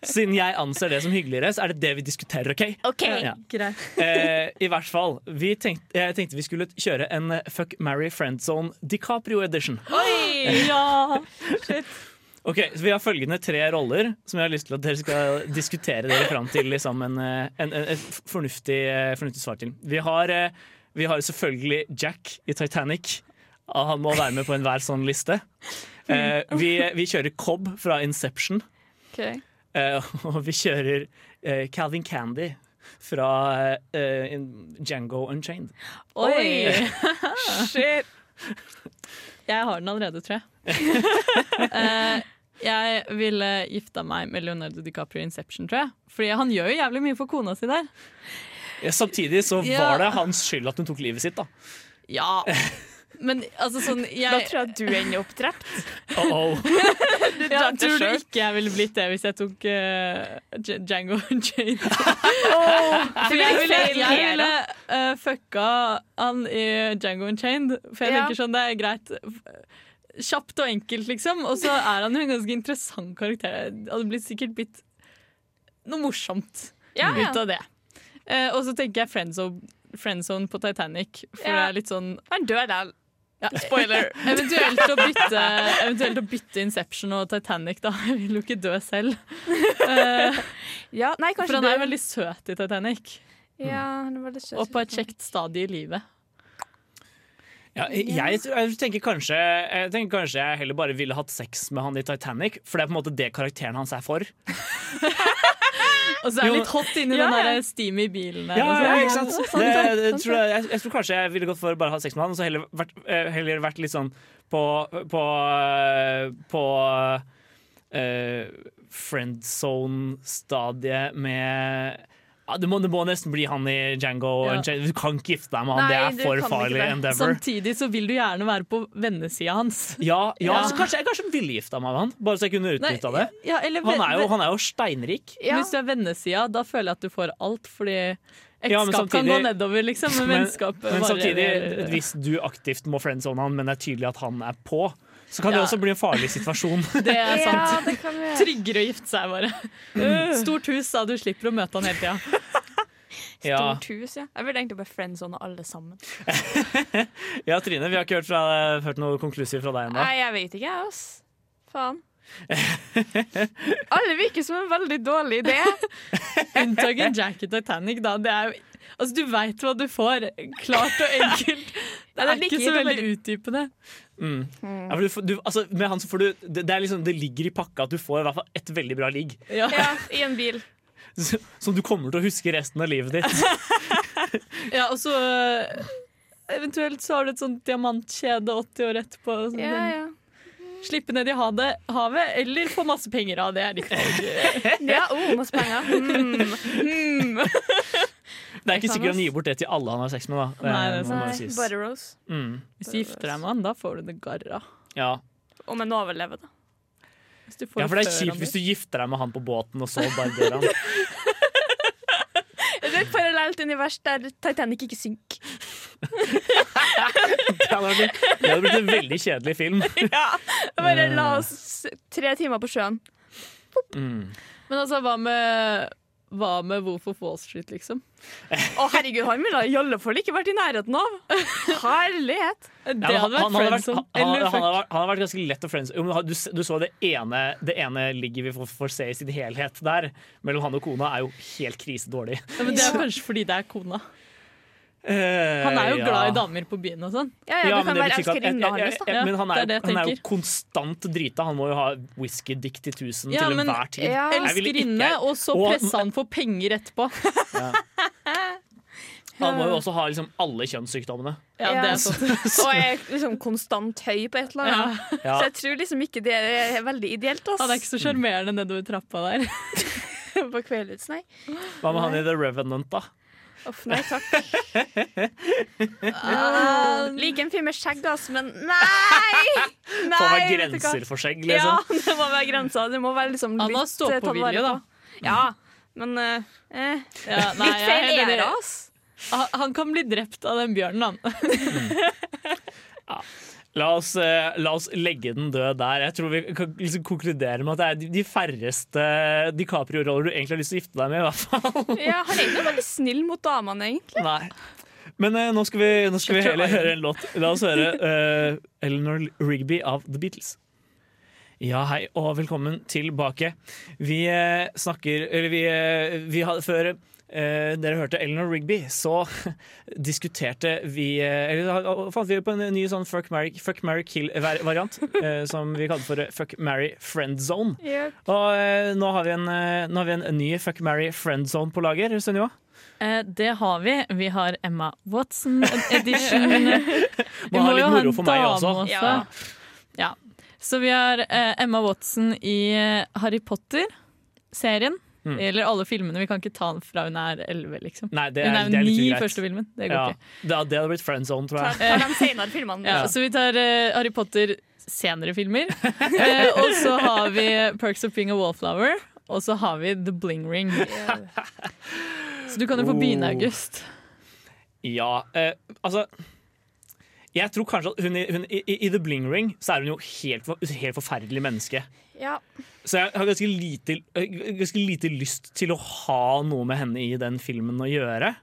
Siden jeg anser det som hyggeligere, så er det det vi diskuterer, OK? OK. Ja. Greit. Eh, I hvert fall. Vi tenkte, jeg tenkte vi skulle kjøre en eh, Fuck, marry, Friendzone DiCaprio edition. Oi, Ja. Ok, så Vi har følgende tre roller som jeg har lyst til at dere skal diskutere dere fram til liksom en, eh, en, en, et fornuftig, eh, fornuftig svar til. Vi har, eh, vi har selvfølgelig Jack i Titanic. Han må være med på enhver sånn liste. Eh, vi, vi kjører Cobb fra Inception. Okay. Eh, og vi kjører eh, Calvin Candy fra eh, in- Django Unchained. Oi! Shit. Jeg har den allerede, tror jeg. Eh, jeg ville gifta meg med Leonardo DiCaprio i Inception, tror jeg. Fordi han gjør jo jævlig mye for kona si der. Ja, samtidig så var det hans skyld at hun tok livet sitt, da. Ja. Men altså sånn jeg, Da tror jeg at du ender opp drept. Uh -oh. Du ja, Tror du ikke jeg ville blitt det hvis jeg tok eh, og Django Unchained? For jeg ville, jeg ville uh, fucka han i Django Unchained. For jeg Ja. tenker sånn, det er greit. Kjapt og enkelt, liksom. Og så er han jo en ganske interessant karakter. Det hadde blitt sikkert blitt noe morsomt Ja, ja. ut av det. Eh, og så tenker jeg friendzone, friendzone på Titanic. For det er litt sånn Han dør der. ja. Spoiler. eventuelt, å bytte, eventuelt å bytte Inception og Titanic, da. Jeg vil jo ikke dø selv. Eh, Ja, nei, for han er veldig søt i Titanic. Ja, han er veldig søt. Og på et kjekt stadie i livet. Ja, jeg, jeg tenker kanskje Jeg tenker kanskje jeg heller bare ville hatt sex med han i Titanic, for det er på en måte det karakteren hans er for. Og så er det litt hot inni ja, den ja. der steamy bilen. Ja, ja, sånn. ikke sant? Det, det, tror jeg, jeg, jeg tror kanskje jeg ville gått for å bare ha sex med han, og så heller vært, eh, heller vært litt sånn på På, på uh, friend friendzone-stadiet med ja, det, må, det må nesten bli han i Django Ja. Du kan ikke gifte deg med han, Nei, det er for farlig endeavor. Samtidig så vil du gjerne være på vennesida hans. Ja, ja, Ja. Så kanskje jeg kanskje ville gifta meg med han, bare så jeg kunne utnytta det. Ja, eller Han er, jo, han er jo steinrik. Ja. Hvis du er vennesida, da føler jeg at du får alt, fordi Ja, men kan gå nedover, liksom. Men, Men, men samtidig, hvis du aktivt må friendzone han, men det er tydelig at han er på, så kan det også bli en farlig situasjon. Det er sant. Ja, det kan vi gjøre. Tryggere å gifte seg, bare. Stort hus, da. Du slipper å møte han hele tida. Ja. Stort hus, ja. Jeg ville egentlig bare friendzone alle sammen. ja, Trine, vi har ikke hørt, fra, hørt noe konklusiv fra deg ennå. Nei, jeg vet ikke, jeg, ass. Faen. Alle virker som en veldig dårlig idé. Unntaket Jack i Titanic, da. Det er jo Altså, du veit hva du får. Klart og enkelt. Det det er ikke så veldig utdypende. Mm. Ja, for du, du, altså, med han så får du det, det, er liksom, det ligger i pakka at du får i hvert fall et veldig bra ligg. Ja. Ja, I en bil. Som du kommer til å huske resten av livet ditt. Ja, og så øh, Eventuelt så har du et sånt diamantkjede 80 år etterpå. Sånn, Ja, ja. Slippe ned i havet, havet, eller få masse penger av det. Er ditt valg. ja oh, masse penger. Mm. Mm. Det er ikke sikkert han gir bort det til alle han har sex med. da Nei, det er sant. Nei. Bare Rose. Mm. Hvis du gifter deg med han, da får du det garra. Ja. Om en overlever, da. Hvis du får ja, for det er kjipt hvis du gifter deg med han på båten, og så bare dør han. Det er et parallelt univers der Titanic ikke synker. Det hadde blitt, det hadde blitt en veldig kjedelig film. Ja, bare la oss tre timer på sjøen. Mm. Men altså, hva med hva med hvorfor Wall Street, liksom? Å herregud, han ville i alle fall ikke vært i nærheten av. Herlighet. Det Ja, hadde han, vært friends hadde vært, friendzone. han, han, han, hadde vært, vært ganske lett å friends Jo, Du, du så det ene, det ene ligget vi får, får se i sin helhet der, mellom han og kona, er jo helt krisedårlig. Ja, men det er kanskje fordi det er kona. Eh, Han er jo ja. glad i damer på byen og sånn. Ja, ja, Ja, du men kan være jeg- hans, da. Men han er, det er det han er jo konstant drita. Han må jo ha whiskydick til tusen Ja, til men- enhver tid. Elskerinne, og så presser presse han for penger etterpå. Han må jo også ha liksom alle kjønnssykdommene. Ja, det er sånn. Og er liksom konstant høy på et eller annet. Ja. Så jeg tror liksom ikke det er veldig ideelt. Ass. Han er ikke så sjarmerende nedover trappa der. på Kvelerøds, nei. Hva med han i The Revenant, da? Uff, nei takk. Uh, Liker en fyr med skjegg, ass, men nei! nei Får være grenser for skjegg, Ja, liksom. det må være grensa. Det må være liksom litt Anna stå eh, på video vilje, da. Ja, men uh, eh. Ja, nei, Litt feil helt ass. Han- kan bli drept av den bjørnen, han. La oss, eh, la oss legge den død der. Jeg tror vi kan liksom konkludere med at det er de- færreste DiCaprio-roller du egentlig har lyst til å gifte deg med. i hvert fall Ja, han er egentlig veldig snill mot damene, egentlig. Nei. Men eh, nå skal vi, nå skal vi heller høre en låt. La oss høre uh, Eleanor Rigby av The Beatles. Ja, hei og velkommen tilbake. Vi eh, snakker Eller vi, eh, vi hadde før eh, dere hørte Eleanor Rigby, så diskuterte vi eh, Eller da fant vi på en ny sånn fuck, marry, fuck, marry kill-variant, eh, som vi kaller for fuck, marry, friend zone. Og eh, nå har vi en, eh, nå har vi en ny fuck, marry, friend zone på lager. Sunniva? Eh, det har vi. Vi har Emma Watson edition. Vi Må ha litt jo ha moro en for meg dame også. også. Ja. Ja. Så vi har Emma Watson i Harry Potter-serien. Mm. Det gjelder alle filmene. Vi kan ikke ta den fra hun er 11, liksom. Nei, det Hun er, er det er jo ni i første filmen. Det går Ja, ikke. det, hadde blitt friend zone, tror jeg. ta ta senere filmene. Ja, så vi tar uh, Harry Potter senere filmer. Eh, og så har vi Perks of Being a Wallflower. Og så har vi The Bling Ring. Så du kan jo få begynne, Oh. August. Ja, eh, altså Jeg tror kanskje at hun, i- hun, i, i The Bling Ring så er hun jo helt, helt forferdelig menneske. Ja. Så jeg har ganske lite, eh, ganske lite lyst til å ha noe med henne i den filmen å gjøre.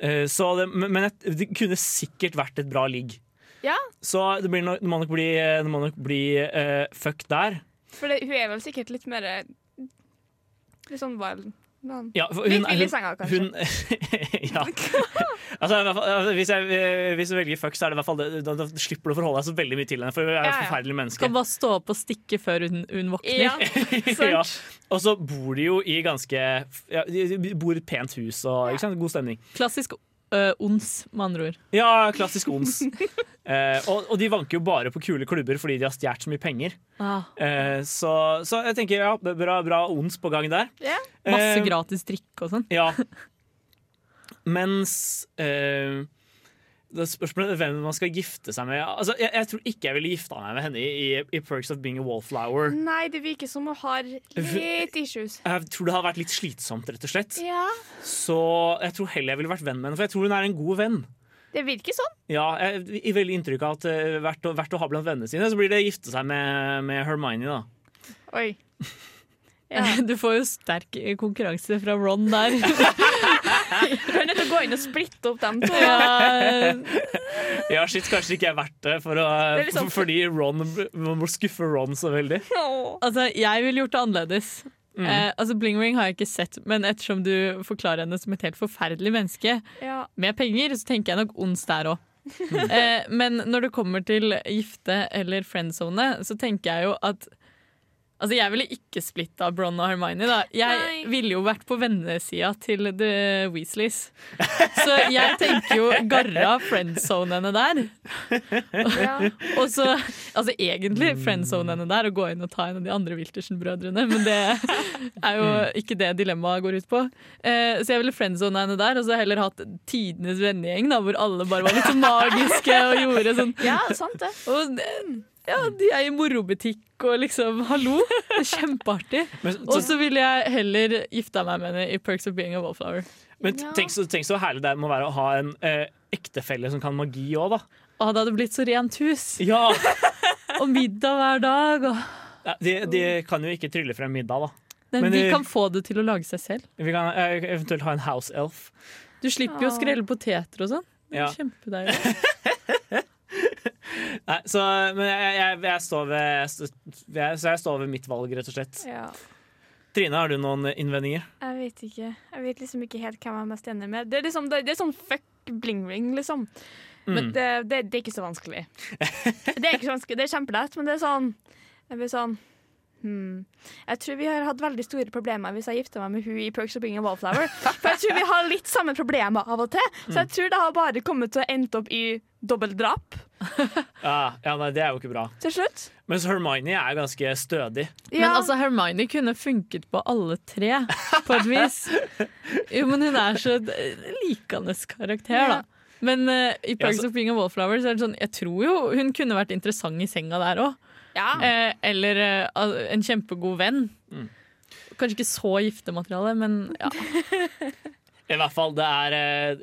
Eh, Så det, men det kunne sikkert vært et bra ligg. ja, Så det, blir nok, det må nok bli, det må nok bli uh, fuck der. for det, hun er vel sikkert litt mer eh, Litt sånn wild. Ja, hun, Litt hun- vill hun- kanskje. Hun, ja. altså, fall, altså, hvis, jeg, hvis du velger fuck, så er det i hvert fall da, da slipper du å forholde deg så veldig mye til henne. For hun er Ja, et forferdelig menneske. Kan bare stå opp og stikke før hun, hun våkner. Ja, ja. Og så bor de jo i ganske ja, De bor i et pent hus og ikke sant? god stemning. Klassisk øh, ons, med andre ord. Ja, klassisk ons. uh, og, og de vanker jo bare på kule klubber fordi de har stjålet så mye penger. Ah, Uh, så, så jeg tenker ja, bra, bra ons på gang der. Yeah. masse gratis drikke og sånn. Ja. Mens eh, det er spørsmålet hvem man skal gifte seg med. Altså, jeg, jeg tror ikke jeg ville gifta meg med henne i, i Perks of Being a Wallflower. Nei, det virker som hun har litt issues. Jeg tror det hadde vært litt slitsomt, rett og slett. Ja, Så jeg tror heller jeg ville vært venn med henne, for jeg tror hun er en god venn. det virker sånn. Ja, jeg gir veldig inntrykk av at uh, verdt, å, verdt å ha blant vennene sine, så blir det gifte seg med, med Hermione, da. Oi. Ja. Du får jo sterk konkurranse fra Ron der. Gå inn og splitte opp dem to. Ja, Ja, shit, kanskje det ikke er verdt det, for å, Det er liksom- fordi Ron man må skuffe Ron så veldig. Altså, jeg ville gjort det annerledes. Eh, altså Bling Ring har jeg ikke sett, men ettersom du forklarer henne som et helt forferdelig menneske Ja. med penger, så tenker jeg nok ons der òg. eh, men når det kommer til gifte eller friendzone, så tenker jeg jo at Altså, Jeg ville ikke splitta Bron og Hermione. da Jeg Nei. ville jo vært på vennesida til The Weasleys. Så jeg tenker jo garra friendzone henne der. Ja. Og så, altså Egentlig friendzone henne der og gå inn og ta en av de andre Wiltersen-brødrene, men det er jo ikke det dilemmaet går ut på. Eh, så jeg ville friendzone henne der, og så heller hatt tidenes vennegjeng, da, hvor alle bare var litt så magiske og gjorde sånn ja, sant det. og, ja, de er i morobutikk og liksom Hallo! Det er kjempeartig. Og så, så ville jeg heller gifta meg med henne i Perks of Being a Wallflower. men tenk, så, tenk så herlig det må være å ha en eh, ektefelle som kan magi òg, da. Å, det hadde blitt så rent hus. Ja! Og middag hver dag. Og Ja, De, de kan jo ikke trylle frem middag, da. Men, Men de kan få det til å lage seg selv. Vi kan eh, eventuelt ha en house elf. Du slipper jo å skrelle poteter og sånn. Det Ja. Kjempedeilig. Nei, så, men jeg, jeg, jeg, står ved, jeg, så jeg står ved mitt valg, rett og slett. Ja. Trine, har du noen innvendinger? Jeg vet ikke. Jeg vet liksom ikke helt hvem jeg er mest enig med. Det er, liksom, det, det er sånn fuck bling ring, liksom. Men Mm. det, det, det er ikke så vanskelig. Det er ikke så vanskelig, det er kjempelett, men det er sånn Jeg blir sånn hmm. Jeg tror vi har hatt veldig store problemer hvis jeg gifter meg med hun i Perks of Being a Wallflower. For jeg tror vi har litt samme problemer av og til. Så jeg tror det har bare kommet til å endt opp i dobbeltdrap Ja, ja nei, Det er jo ikke bra. til slutt. Mens Hermione er ganske stødig. Men altså, Hermione kunne funket på alle tre, på et vis. Jo, men hun er så likende karakter, da. Men uh, i Perks Ja, så- of Being a Wallflower så er det sånn Jeg tror jo hun kunne vært interessant i senga der òg. Ja. Eh, eller eh, en kjempegod venn. Mm. Kanskje ikke så giftemateriale, men ja. I hvert fall, det er eh,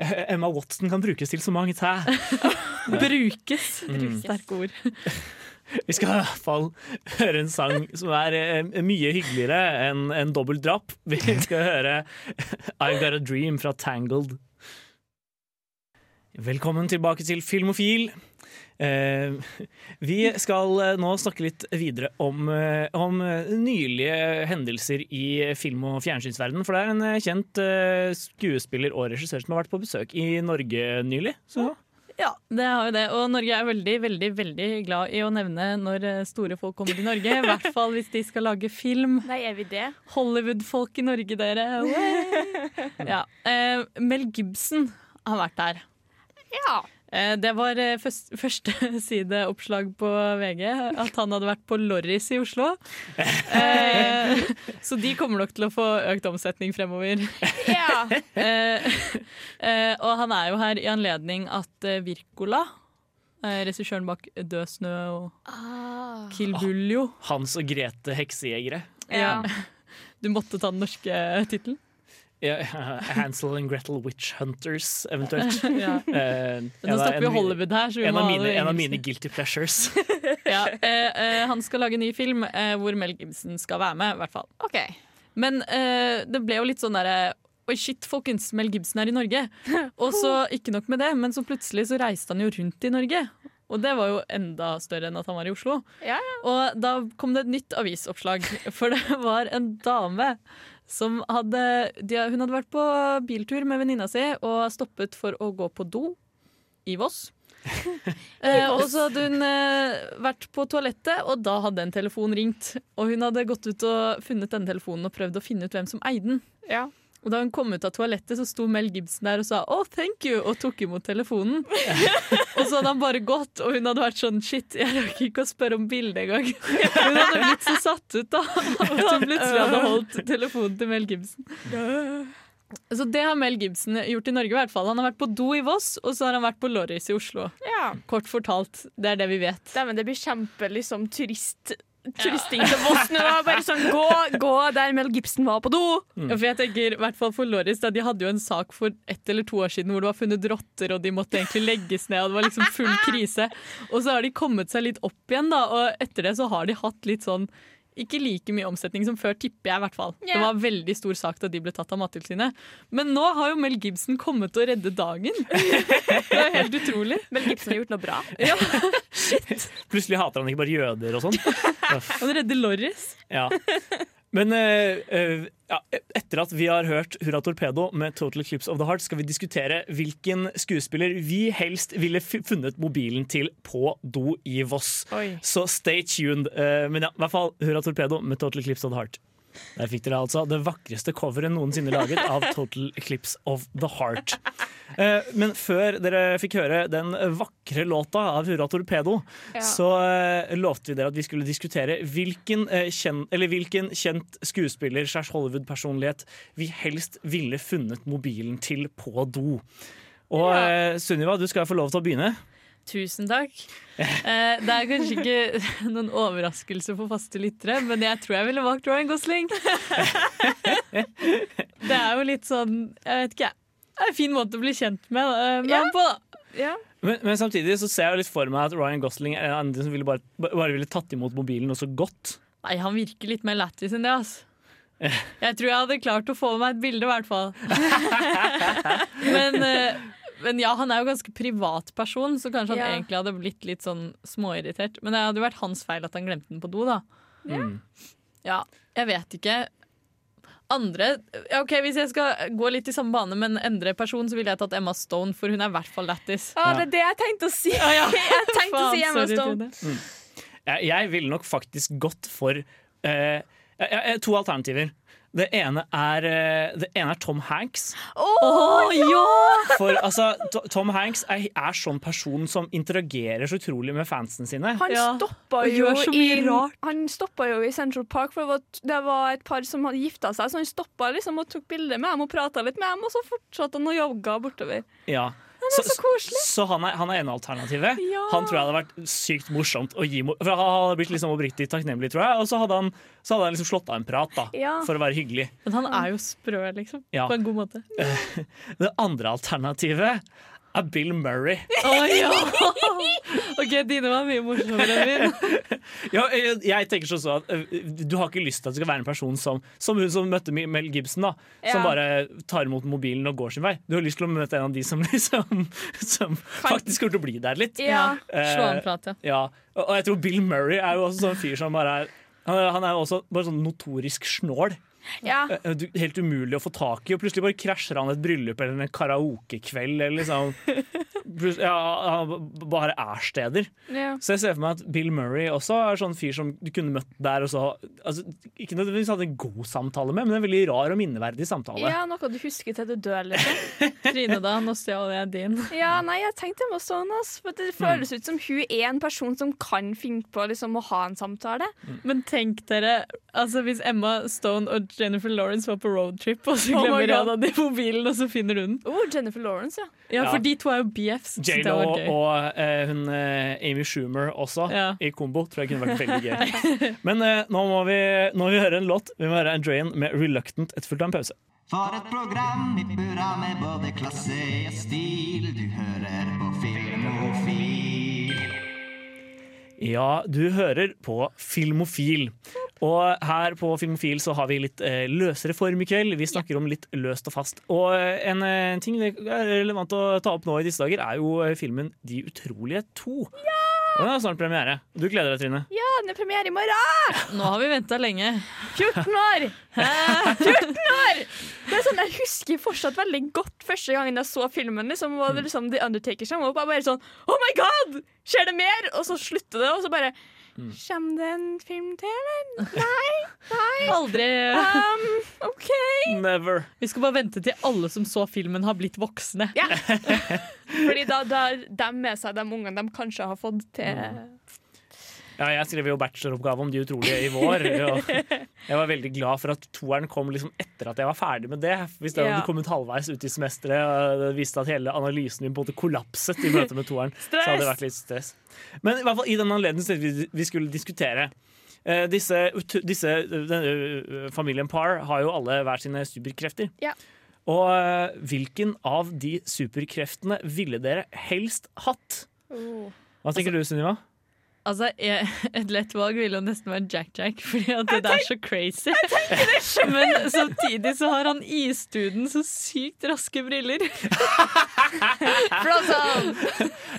Emma Watson kan brukes til så mange tæ. Brukes. Mm. Sterke ord. Vi skal i hvert fall høre en sang som er eh, mye hyggeligere enn en dobbelt drap. Vi skal høre I've Got a Dream fra Tangled. Velkommen tilbake til Filmofil. Eh, vi skal eh, nå snakke litt videre om, eh, om nylige hendelser i film- og fjernsynsverden. For det er en kjent eh, skuespiller og regissør som har vært på besøk i Norge nylig. Så Ja, det har jo det. Og Norge er veldig, veldig veldig glad i å nevne når store folk kommer til Norge. I hvert fall hvis de skal lage film. Nei, er vi det? Hollywood-folk i Norge, dere. Ja. Eh, Mel Gibson har vært der. Ja. Eh, det var eh, først, første sideoppslag på VG, at han hadde vært på Lorris i Oslo. Eh, så de kommer nok til å få økt omsetning fremover. ja. Eh, eh, og han er jo her i anledning at Virkola, Wirkola, regissøren bak Død snø og Ah. Kill Buljo Hans og Grete heksejegere. ja. Du måtte ta den norske tittelen? Ja, Hansel and Gretel Witch Hunters, eventuelt. Ja. Eh, nå stopper vi Hollywood her, så vi En må av, mine, en av mine guilty pleasures. Ja, eh, eh, han skal lage en ny film eh, hvor Mel Gibson skal være med, i hvert fall. Okay. Men eh, det ble jo litt sånn derre Oi, shit, folkens, Mel Gibson er i Norge. Og så, ikke nok med det, men så plutselig så reiste han jo rundt i Norge. Og det var jo enda større enn at han var i Oslo. Ja, Og da kom det et nytt avisoppslag, for det var en dame som hadde de, Hun hadde vært på biltur med venninna si og stoppet for å gå på do i Voss. eh, og så hadde hun eh, vært på toalettet, og da hadde en telefon ringt. Og hun hadde gått ut og funnet denne telefonen og prøvd å finne ut hvem som eide den. Ja. Og da hun kom ut av toalettet, så sto Mel Gibson der og sa 'oh, thank you', og tok imot telefonen. og så hadde han bare gått, og hun hadde vært sånn 'shit, jeg rakk ikke å spørre om bildet engang'. Hun hadde blitt så satt ut da, at hun plutselig hadde holdt telefonen til Mel Gibson. Så det har Mel Gibson gjort i Norge. i hvert fall Han har vært på do i Voss, og så har han vært på Lorris i Oslo. ja. Kort fortalt, det er det vi vet. Dæven, det blir kjempe liksom turist turisting til Voss nå. Bare sånn gå, gå der Mel Gibson var på do. Ja, for jeg tenker, i hvert fall for Loris, da, De hadde jo en sak for ett eller to år siden hvor det var funnet rotter, og de måtte egentlig legges ned. og Det var liksom full krise. Og så har de kommet seg litt opp igjen, da, og etter det så har de hatt litt sånn ikke like mye omsetning som før, tipper jeg i hvert fall. Yeah. Det var veldig stor sak da de ble tatt av Mattilsynet. Men nå har jo Mel Gibson kommet og reddet dagen. Det er helt utrolig. Mel Gibson har gjort noe bra. Plutselig hater han ikke bare jøder og sånn. Han redder Lorris. Ja. Men eh, ja, etter at vi har hørt Hurra Torpedo med Total Clips of the Heart, skal vi diskutere hvilken skuespiller vi helst ville funnet mobilen til på do i Voss. Oi. Så stay tuned. Uh, men ja, i hvert fall Hurra Torpedo med Total Clips of the Heart. Der fikk dere altså det vakreste coveret noensinne laget av Total Eclipse of the Heart. Eh, Men før dere fikk høre den vakre låta av Hurra Torpedo, Ja. så eh, lovte vi dere at vi skulle diskutere hvilken, eh, kjen, eller hvilken kjent skuespiller slash Hollywood-personlighet vi helst ville funnet mobilen til på do. Og Ja. Sunniva, du skal få lov til å begynne. Tusen takk. Eh, det er kanskje ikke noen overraskelse for faste lyttere, men jeg tror jeg ville valgt Ryan Gosling. Det er jo litt sånn Jeg vet ikke, jeg. Det er en fin måte å bli kjent med, eh, Ja. på, da. Ja. Men, men samtidig så ser jeg litt for meg at Ryan Gosling er en av de som ville bare, bare ville tatt imot mobilen også så godt. Nei, han virker litt mer lættis enn det, altså. Jeg tror jeg hadde klart å få med meg et bilde, i hvert fall. men, eh, men ja, han er jo ganske privat person, så kanskje han Ja. egentlig hadde blitt litt sånn småirritert. Men det hadde jo vært hans feil at han glemte den på do, da. Ja. Ja, jeg vet ikke. Andre ja, ok, Hvis jeg skal gå litt i samme bane, men endre person, så ville jeg tatt Emma Stone, for hun er i hvert fall lættis. Ah, det er det jeg tenkte å si! Jeg tenkte å si Emma Stone. Mm. Jeg, jeg ville nok faktisk gått for uh, jeg- jeg- to alternativer. Det ene er, eh, det ene er Tom Hanks. Å, ja! For altså, Tom Hanks er, er sånn person som interagerer så utrolig med fansene sine. Han Ja, stoppa jo i. Han jo i Central Park, for det var et par som hadde gifta seg, så han stoppa liksom og tok bilde med dem og prata litt med dem, og så fortsatte han å jogge bortover. Ja. Er så koselig. så han er, han er ene alternativet. Ja. Han tror jeg hadde vært sykt morsomt å gi For Han hadde blitt liksom oppriktig takknemlig, tror jeg. Og så hadde han, så hadde han liksom slått av en prat, da. Ja. For å være hyggelig. Men han er jo sprø, liksom. Ja. På en god måte. Det andre alternativet er Bill Murray. Å ja! OK, dine var mye morsommere enn min. Ja, jeg, jeg tenker sånn at øh, Du har ikke lyst til at det skal være en person som Som hun som møtte Mel Gibson, da som Ja. bare tar imot mobilen og går sin vei. Du har lyst til å møte en av de som liksom Som faktisk kommer til å bli der litt. Ja. Slå en Eh, prat, ja. Og og jeg tror Bill Murray er jo også sånn fyr som bare er han er- han er jo også bare sånn notorisk snål. Ja. Eh, Helt umulig å få tak i. Og plutselig bare krasjer han et bryllup eller en karaokekveld. Eller liksom ja, Han bare er steder. ja. Så jeg ser for meg at Bill Murray også er sånn fyr som du kunne møtt der og så altså, Ikke nødvendigvis hadde en god samtale med, men en veldig rar og minneverdig samtale. ja, noe du husker til du dør, liksom. Trine, da. Nå stjal jeg din. Ja, nei, jeg tenkte Emma sånn, altså, for det føles ut som hun er en person som kan finne på liksom, å ha en samtale. Men tenk dere, altså hvis Emma Stone og Jennifer Lawrence var på roadtrip, og så Oh glemmer oh en av i mobilen, og så finner du den. Oh, Jennifer Lawrence, ja. Ja, Ja. for de to er jo BFs. J.Lo og uh, hun eh, Amy Schumer også, Ja. i kombo, tror jeg kunne vært veldig gøy. Men uh, nå, må vi, nå må vi høre en låt. Vi må høre Andrean med 'Reluctant' etterfulgt av en pause. For et program i burra med både klasse og stil. Du hører på Filmofil. Ja, du hører på Filmofil. Og her på Filmofil så har vi litt eh, løsere form i kveld. Vi snakker om litt løst og fast. Og en, en eh, ting det er relevant å ta opp nå i disse dager, er jo eh, filmen De utrolige to. Og den har snart premiere. Du gleder deg, Trine? Ja, den er premiere i morgen! Nå har vi venta lenge. 14 år! 14 år! Det er sånn, Jeg husker fortsatt veldig godt første gangen jeg så filmen. Liksom, var det liksom The Undertaker som var bare sånn Oh my god! Skjer det mer? Og så slutter det, og så bare Kommer det en film til, eller? Nei? Nei? Aldri. Um, OK. Never. Vi skal bare vente til alle som så filmen, har blitt voksne. Ja. Fordi da da de med seg de ungene de kanskje har fått til Ja, jeg skrev jo bacheloroppgave om De utrolige i vår. Og jeg var veldig glad for at toeren kom liksom etter at jeg var ferdig med det. Hvis det Ja. hadde kommet halvveis ut i semesteret og det viste at hele analysen min på en måte kollapset i møte med toeren, så hadde det vært litt stress. Men i hvert fall i den anledningen vi vi skulle diskutere. Eh, disse, disse denne, eh, familien Parr har jo alle hver sine superkrefter. Ja. Og eh, hvilken av de superkreftene ville dere helst hatt? oh. Hva tenker du, Sunniva? Altså, jeg, Et lett valg ville jo nesten være Jack Jack, fordi at det er så crazy. Men samtidig så har han istuden så sykt raske briller.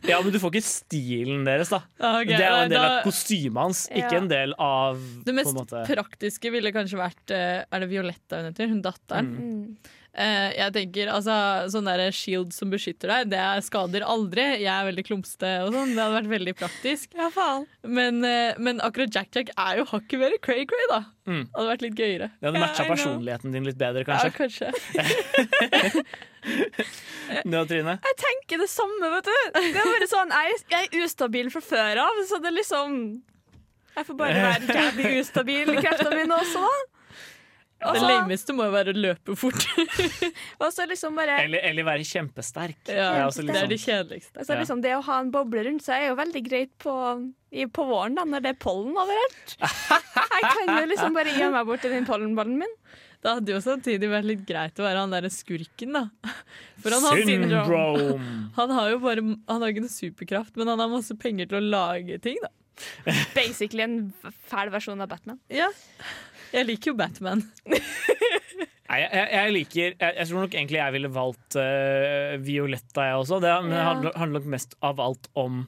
Ja, men du får ikke stilen deres, da. Okay, det er jo en del av da- kostymet hans, Ja. ikke en del av Det på mest en måte praktiske ville kanskje vært eh, Er det Violetta hun heter? Hun datteren. Mm. Eh, jeg tenker, altså Sånn der shield som beskytter deg, det er- skader aldri. Jeg er veldig klumsete og sånn. Det hadde vært veldig praktisk. Ja, faen. Men, eh, men akkurat Jack Jack er jo hakket mer cray-cray, da. Mm. Det hadde vært litt gøyere. Det hadde matcha I personligheten din litt bedre, kanskje. Ja, kanskje. du og Trine? Jeg tenker det samme, vet du. Det er bare sånn, jeg, jeg er ustabil fra før av, så det er liksom Jeg får bare være jævlig ustabil i kreftene mine også, da. Det lameste må jo være å løpe fort. Liksom bare Eller, eller være kjempesterk. Ja, er også litt det er det kjedeligste. altså, liksom, Det å ha en boble rundt seg er jo veldig greit på, i, på våren, da, når det er pollen overalt. Jeg kan jo liksom bare gjemme meg bort i den pollenballen min. Det hadde jo samtidig vært litt greit å være han derre skurken, da. For han har, syndrom. han har jo bare Han har ikke noe superkraft, men han har masse penger til å lage ting, da. Basically en fæl versjon av Batman. Ja. Jeg liker jo Batman. Nei, jeg, jeg, liker jeg, jeg tror nok egentlig jeg ville valgt uh, Violetta, jeg også. Det, men det handler, handler nok mest av alt om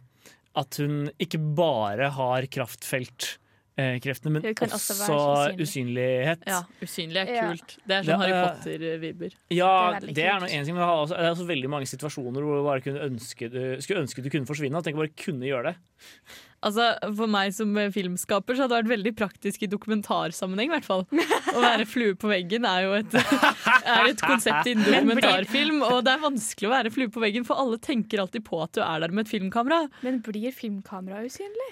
at hun ikke bare har kraftfeltkreftene, men Hun kan også, også usynlig. usynlighet. Ja, Usynlig er Ja. kult. Det er sånn Harry er- Potter-vibber. Ja, Det er det er noe en ting, men det er også, det er også veldig mange situasjoner hvor du bare kunne ønske du, skulle ønske du kunne forsvinne. At jeg bare kunne gjøre det. Altså, For meg som filmskaper så hadde det vært veldig praktisk i dokumentarsammenheng. i hvert fall. Å være flue på veggen er jo et, er et konsept innen dokumentarfilm. Og det er vanskelig å være flue på veggen, for alle tenker alltid på at du er der med et filmkamera. Men blir filmkamera usynlig?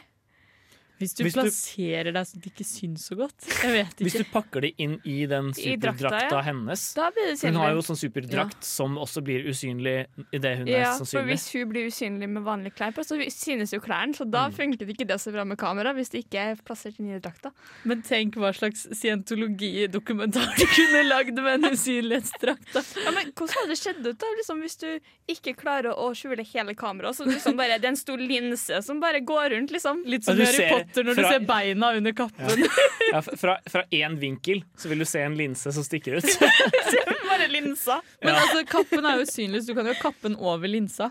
Hvis du Hvis du- plasserer deg så det ikke syns så godt. Jeg vet Hvis du pakker det inn i den I drakta, superdrakta ja. hennes Da blir det Hun har jo sånn superdrakt som også blir usynlig idet hun Ja, er for sannsynlig. hvis hun blir usynlig med vanlige klær på, så synes jo klærne, så da funker det ikke det så bra med kamera hvis det ikke er plassert inn i drakta. Men tenk hva slags scientologi-dokumentar du kunne lagd med en usynlighetsdrakt. da. Ja, men hvordan hadde det skjedd ut da, liksom, hvis du ikke klarer å skjule hele kameraet? Så liksom bare, det er en stor linse som bare går rundt, liksom. Litt som du Harry ser Potter når du ser beina under kappen. Ja, Ja, fra, fra én vinkel så vil du se en linse som stikker ut. bare linsa. Men Ja. altså, kappen er jo usynlig, så du kan jo kappen den over linsa.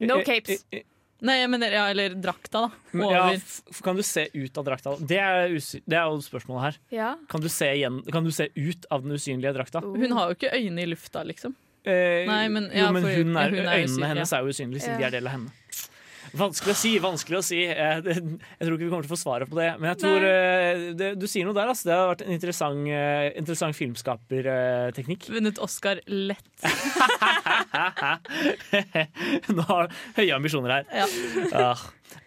No Eh, capes. eh, eh, Nei, jeg mener, ja, eller drakta, da. Over. Ja, f- kan du se ut av drakta? Det er, det er jo spørsmålet her. Ja. Kan du, se igjen, kan du se ut av den usynlige drakta? Hun har jo ikke øyne i lufta, liksom. Eh, Nei, men- jo, men hun er, hun er øynene usynlig, hennes ja. er jo usynlige, siden de er del av henne. Vanskelig å si, vanskelig å si. Jeg, det, jeg tror ikke vi kommer til å få svaret på det. Men jeg tror eh, det, du sier noe der. Altså. Det har vært en interessant, eh, interessant filmskaperteknikk. Vunnet Oscar lett. Nå har høye ambisjoner her. Ja. Ja.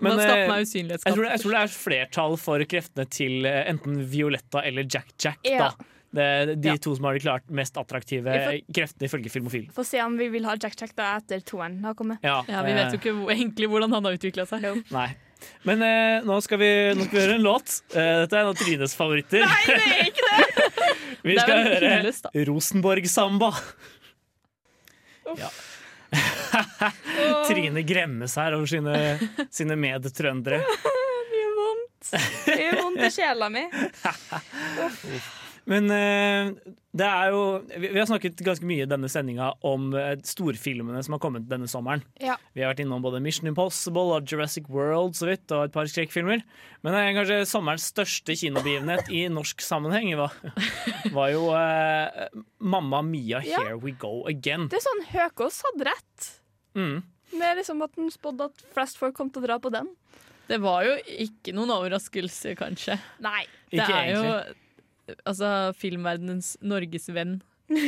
Men, eh, meg jeg tror, jeg tror det er flertall for kreftene til eh, enten Violetta eller Jack Jack. Ja. Da. Det er de Ja. to som har de klart mest attraktive får, kreftene ifølge Filmofil. Få se om vi vil ha Jack Jack da etter toeren har kommet. Ja, Ja, Vi vet jo ikke hvor, egentlig hvordan han har utvikla seg. Nei. Men eh, nå, skal vi, nå skal vi høre en låt. Eh, dette er en av Trines favoritter. Nei, det er ikke det! vi Det skal høre. Rosenborg-samba. Ja. Trine gremmes her over sine, sine medtrøndere. Det gjør vondt. Det gjør vondt i sjela mi. Men eh, det er jo Vi har snakket ganske mye i denne sendinga om eh, storfilmene som har kommet denne sommeren. Ja. Vi har vært innom både Mission Impossible og Jurassic World så vidt, og et par skrekkfilmer. Men det er kanskje sommerens største kinobegivenhet i norsk sammenheng var, var jo eh, Mamma Mia, Ja. Here We Go Again. Det er sånn Høkås hadde rett. Mm. Med liksom at han spådde at flest folk kom til å dra på den. Det var jo ikke noen overraskelse, kanskje. Nei. Det Ikke er jo egentlig. Altså, filmverdenens norgesvenn.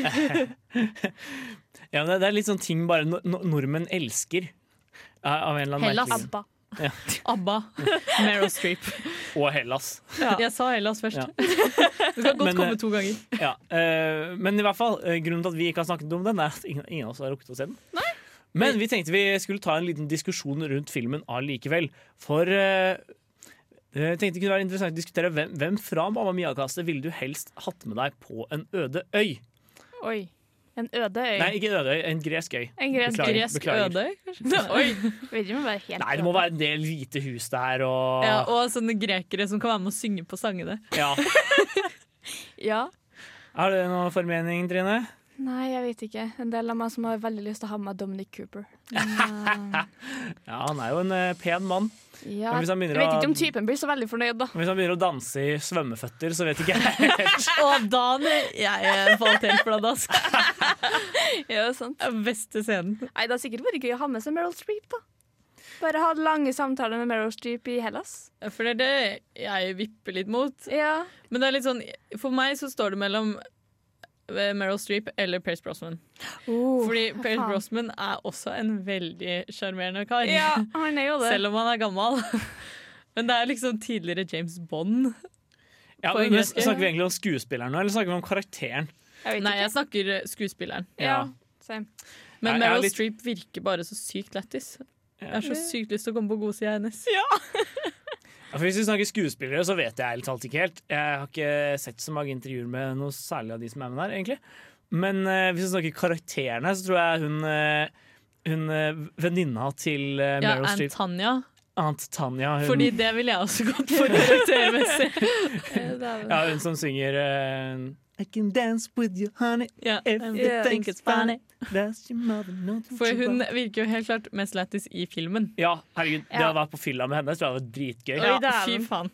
Ja, men det, er litt sånn ting bare no no nordmenn elsker. Av av en eller annen Hellas. merkelig grunn. Abba. ABBA. Meryl Streep. Og Hellas. Jeg sa Hellas først. Ja. Det skal godt Men, komme eh, to ganger. Ja, eh, men i hvert fall, eh, grunnen til at vi ikke har snakket om den, er at ingen, ingen av oss har rukket å se den. Men vi tenkte vi skulle ta en liten diskusjon rundt filmen allikevel. For eh, jeg tenkte det kunne være interessant å diskutere hvem, hvem fra Mamma Mia-kastet ville du helst hatt med deg på en øde øy? Oi. En øde øy. Nei, ikke en øde øy, en gresk øy. En gresk, Beklager, Gresk beklager. øde, kanskje? Oi. Nei, det må være en del hvite hus der og Ja, og sånne grekere som kan være med å synge på sangene. Ja. Ja. Har du noen formening, Trine? Nei, jeg vet ikke. En del av meg som har veldig lyst til å ha med meg Dominic Cooper. Men, eh, Ja, han er jo en uh, pen mann. ja. Jeg vet å- ikke om typen blir så veldig fornøyd, da. Hvis han begynner å danse i svømmeføtter, så vet ikke jeg helt. Og da jeg falt helt pladask. Ja, sant. Beste scenen. Nei, det har sikkert vært gøy å ha med seg Meryl Streep, da. Bare ha lange samtaler med Meryl Streep i Hellas. For det er det jeg vipper litt mot. Ja. Men det er litt sånn, for meg så står det mellom eh, Meryl Streep eller Pace Brosnan. Oh, Fordi Pace Brosman. Brosnan er også en veldig sjarmerende kar. Ja, han er jo det. Selv om han er gammel. Men det er liksom tidligere James Bond. Ja, men, snakker vi egentlig om skuespilleren nå, eller snakker vi om karakteren? Jeg Nei, jeg snakker eh, skuespilleren. Ja, same. Men er Meryl litt- Streep virker bare så sykt lættis. Jeg har så sykt lyst til å komme på godsida hennes. Ja, for Hvis vi snakker skuespillere, så vet jeg ærlig talt ikke helt. Jeg har ikke sett så mange intervjuer med noe særlig av de som er med der, egentlig. Men eh, hvis vi snakker karakterene, så tror jeg hun, eh, hun eh, venninna til uh, Ja, Meryl Streep Antanya. Aunt Tanja. Hun, Fordi det ville jeg også gått for karaktermessig. ja, hun som synger eh, I can dance with you, honey. Yeah, If you yeah. think it's funny. That's your mother, not For hun virker jo helt klart mest lættis i filmen. Ja, herregud. Det Ja. å være på fylla med henne tror jeg var dritgøy. Ja, fy faen.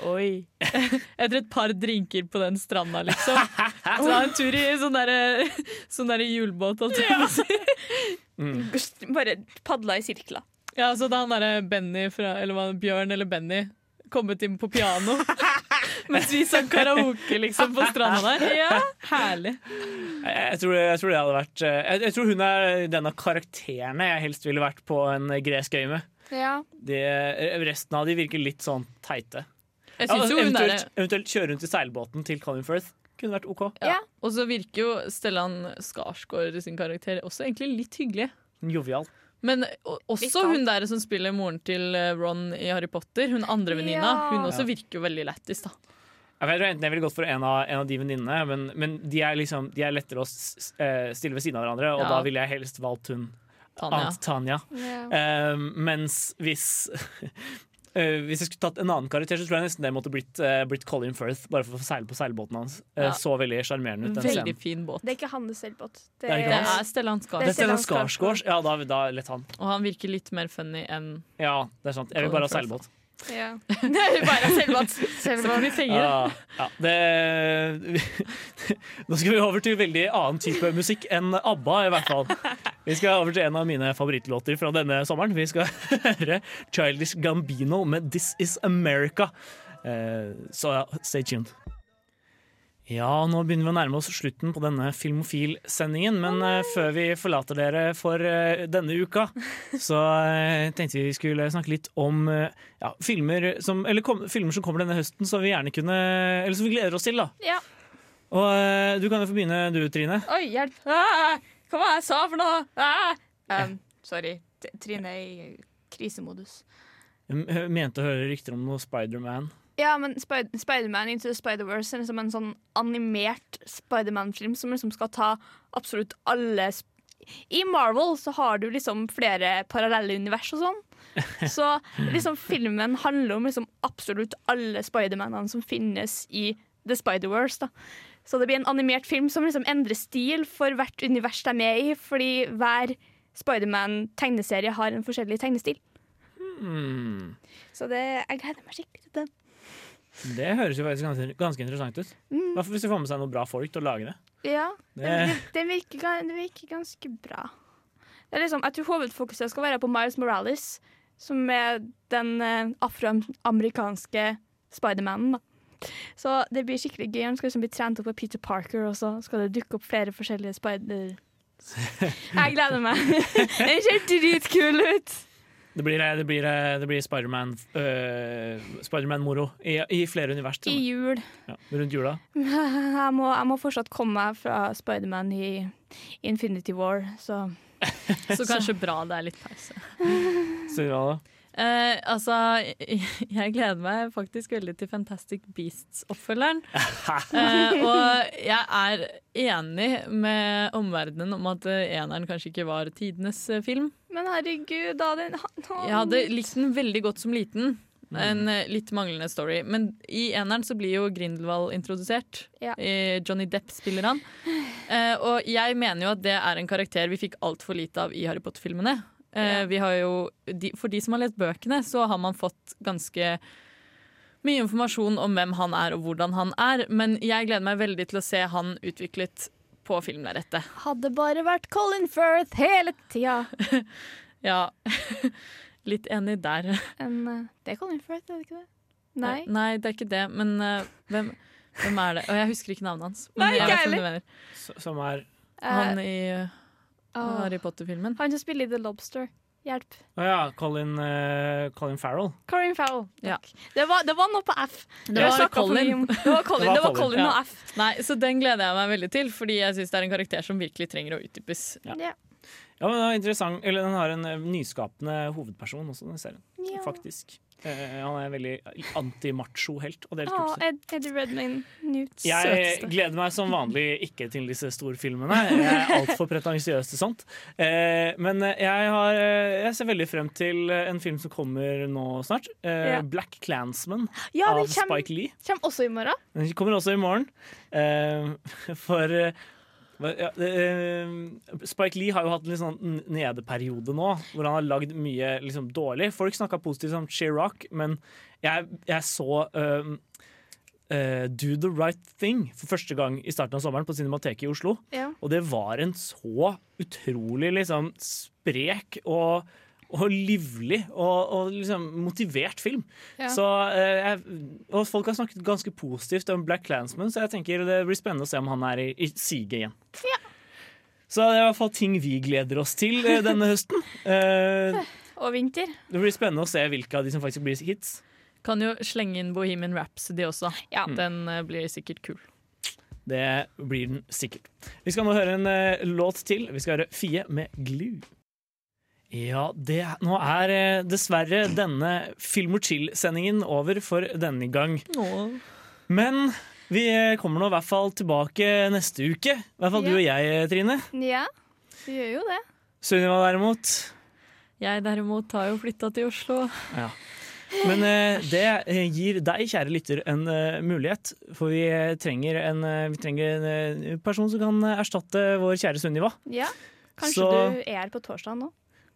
Oi. Etter et par drinker på den stranda, liksom. Så en tur i sånn derre sånn der hjulbåt, holdt jeg på å si. Bare padla i sirkler. Ja, så da han derre Benny fra Eller hva, Bjørn eller Benny kommet inn på piano. Mens vi sang karaoke liksom på stranda der. Ja, Herlig. Jeg, jeg, tror, jeg tror det hadde vært eh, jeg, jeg tror hun er den av karakterene jeg helst ville vært på en gresk øy med. Ja. Det, resten av de virker litt sånn teite. Jeg Ja, er eventuelt, eventuelt kjøre rundt i seilbåten til Colin Firth. Kunne vært OK. ja. Og så virker jo Stellan Skarsgård sin karakter også egentlig litt hyggelig. Jovial. Men også hun der som spiller moren til eh, Ron i Harry Potter, hun andre venninna, Ja. hun også virker jo veldig lættis, da. Jeg tror enten jeg ville gått for en av, en av de venninnene, men, men de, er liksom, de er lettere å s- s- eh, stille ved siden av hverandre, og Ja. da ville jeg helst valgt hun Tanja. Aunt Tanja. Yeah. Uh, mens hvis uh, Hvis jeg skulle tatt en annen karakter, så tror jeg nesten det måtte blitt, uh, blitt Colin Firth. Bare for å seile på seilbåten hans. Ja. Så veldig sjarmerende ut. den Veldig scenen. fin båt. Det er ikke hans seilbåt. Det Det er Det er Stellan Skarsgård, Stellan Stellan Skarsgård. Ja, da, da lett han. og han virker litt mer funny enn Ja, det er sant. Jeg vil bare ha seilbåt. Ja. Det er bare vi penger. Ja, ja, det Nå skal vi over til veldig annen type musikk enn ABBA, i hvert fall. Vi skal over til en av mine favorittlåter fra denne sommeren. Vi skal høre Childish Gambino med 'This Is America'. Eh, Så ja, stay tuned. Ja, nå begynner vi å nærme oss slutten på denne Filmofil-sendingen. Men eh, før vi forlater dere for eh, denne uka, så eh, tenkte vi vi skulle snakke litt om ja, filmer, som, eller kom, filmer som kommer denne høsten, som vi gjerne kunne Eller som vi gleder oss til. da Ja. Og Du kan jo få begynne, du, Trine. Oi, hjelp! Ah, hva var det jeg sa for noe? Ah. Um, sorry. Trine er i krisemodus. Jeg mente å høre rykter om noe Spiderman. Ja, men Spid Spiderman Into the Spider-Verse er liksom en sånn animert Spiderman-film som liksom skal ta absolutt alle sp I Marvel så har du liksom flere parallelle univers og sånn. Så liksom filmen handler om liksom absolutt alle Spidermanene som finnes i The Spider-Verse. Så det blir en animert film som liksom endrer stil for hvert univers de er med i, fordi hver Spiderman-tegneserie har en forskjellig tegnestil. Hmm. Så det, jeg gleder meg skikkelig til det. Det høres jo faktisk ganske, ganske interessant ut. Mm. Hva hvis de får med seg noen bra folk til å lage det? Ja, det, Det- virker, det virker ganske bra. Det liksom, jeg tror hovedfokuset skal være på Miles Morales, som er den eh, afroamerikanske Spidermanen. Så det blir skikkelig gøy. Han skal liksom bli trent opp av Peter Parker, og så skal det dukke opp flere forskjellige spider... Jeg gleder meg. Det ser dritkul ut! Det blir, det blir, det blir Spiderman øh, Spiderman-moro i, i flere univers. I jul. Ja, rundt jula. Jeg må, jeg må fortsatt komme meg fra Spiderman i Infinity War, så Så kanskje bra det er litt pause. Så, ja, da. Eh, altså, jeg gleder meg faktisk veldig til Fantastic Beasts-oppfølgeren. Eh, og jeg er enig med omverdenen om at eh, eneren kanskje ikke var tidenes eh, film. Men herregud, da den Jeg hadde likt den veldig godt som liten. En eh, litt manglende story. Men i eneren så blir jo Grindelwald introdusert. Ja. Johnny Depp spiller han. Eh, og jeg mener jo at det er en karakter vi fikk altfor lite av i Harry Potter-filmene. Eh, Ja. vi har jo, de, for de som har lest bøkene, så har man fått ganske mye informasjon om hvem han er og hvordan han er. Men jeg gleder meg veldig til å se han utviklet på filmlerretet. Hadde bare vært Colin Firth hele tida. Ja, litt enig der. En, eh, det er Colin Firth, er det ikke det? Nei. Nei, det er ikke det. Men uh, hvem, hvem er det? Og jeg husker ikke navnet hans. Men Nei, jeg vet hvem du mener. Som er Han i uh, åh. Harry Potter-filmen. Han som spiller i The Lobster. Hjelp. Å ja, Colin, uh, Colin Farrell. Colin Farrell. Ja. Det, var, det var noe på F. Det var Colin. Det var Colin, Det var Colin, og F. Nei, så den gleder jeg meg veldig til, fordi jeg syns det er en karakter som virkelig trenger å utdypes. Ja. Ja. Ja, men den interessant. Eller den har en eh, nyskapende hovedperson også, den serien. Ja. Faktisk. Eh, han er en veldig anti-macho-helt, og det er litt kult. Ed, Eddie Redman, Newt. Jeg Søteste. gleder meg som vanlig ikke til disse storfilmene. Jeg er altfor pretensiøs til sånt. Eh, men jeg, har, eh, jeg ser veldig frem til en film som kommer nå snart. Ja. Black Clansman Ja, av kommer, Spike Lee. kommer også i morgen. Den kommer også i morgen. For ja, eh, Spike Lee har jo hatt en litt sånn nedeperiode nå, hvor han har lagd mye liksom, dårlig. Folk snakka positivt om Chirac, men jeg, jeg så uh, uh, Do the Right Thing for første gang i starten av sommeren på Cinemateket i Oslo. Ja. Og det var en så utrolig liksom sprek og, og livlig og, og liksom motivert film. Ja. Så, eh, jeg, og folk har snakket ganske positivt om Black Clansman, så jeg tenker det blir spennende å se om han er i, i siget igjen. Så det er i hvert fall ting vi gleder oss til eh, denne høsten. Eh, Og vinter. det blir spennende å se hvilke av de som faktisk blir hits. Kan jo slenge inn Bohemian Rhapsody også. Ja. Den eh, blir sikkert kul. Det blir den sikkert. Vi skal nå høre en eh, låt til. Vi skal høre Fie med Glue. Ja, det, nå er eh, dessverre denne Film og chill-sendingen over for denne gang. Men vi eh, kommer nå i hvert fall tilbake neste uke. I hvert fall du og jeg, Trine. Ja, vi gjør jo det. Sunniva derimot. Jeg derimot har jo flytta til Oslo. Men eh, det eh, gir deg, kjære lytter, en uh, mulighet. For vi eh, trenger en, uh, vi trenger en uh, person som kan eh, erstatte vår kjære Sunniva. Ja. Kanskje Så- du er på torsdag nå?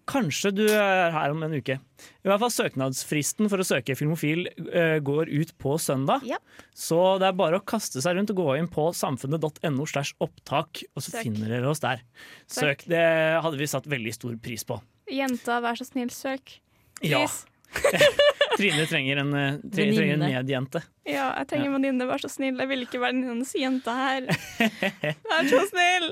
Kanskje du er her om en uke. I hvert fall Søknadsfristen for å søke Filmofil eh, går ut på søndag. Ja. Så det er bare å kaste seg rundt og gå inn på samfunnet.no slash opptak, og så Søk. finner dere oss der. Søk. Søk. Det hadde vi satt veldig stor pris på. Jenta, vær så snill, søk. Ja. Trine trenger en, eh, tre, trenger en medjente. Ja, jeg trenger ja. venninne, vær så snill. Jeg vil ikke være hennes jente her. Vær så snill!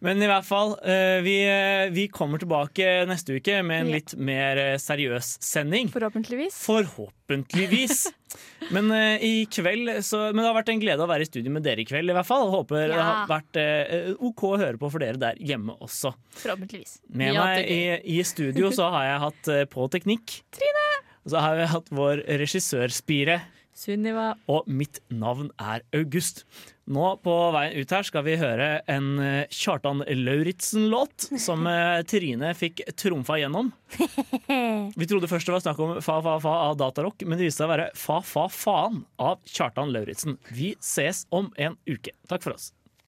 Men i hvert fall, eh, vi, eh, vi kommer tilbake neste uke med en litt mer eh, seriøs sending. Forhåpentligvis. Forhåpentligvis. Men i kveld så, Men det har vært en glede å være i studio med dere i kveld. i hvert fall Håper det har vært OK å høre på for dere der hjemme også. Forhåpentligvis. Med meg i, i studio så har jeg hatt på teknikk. Trine! Og så har vi hatt vår regissørspire. Sunniva. Og mitt navn er August. Nå på veien ut her skal vi høre en eh, Kjartan Lauritzen-låt som eh, Trine fikk trumfa gjennom. Vi trodde først det var snakk om Fa Fa Fa av Datarock, men det viste seg å være Fa Fa Faen av Kjartan Lauritzen. Vi ses om en uke. Takk for oss.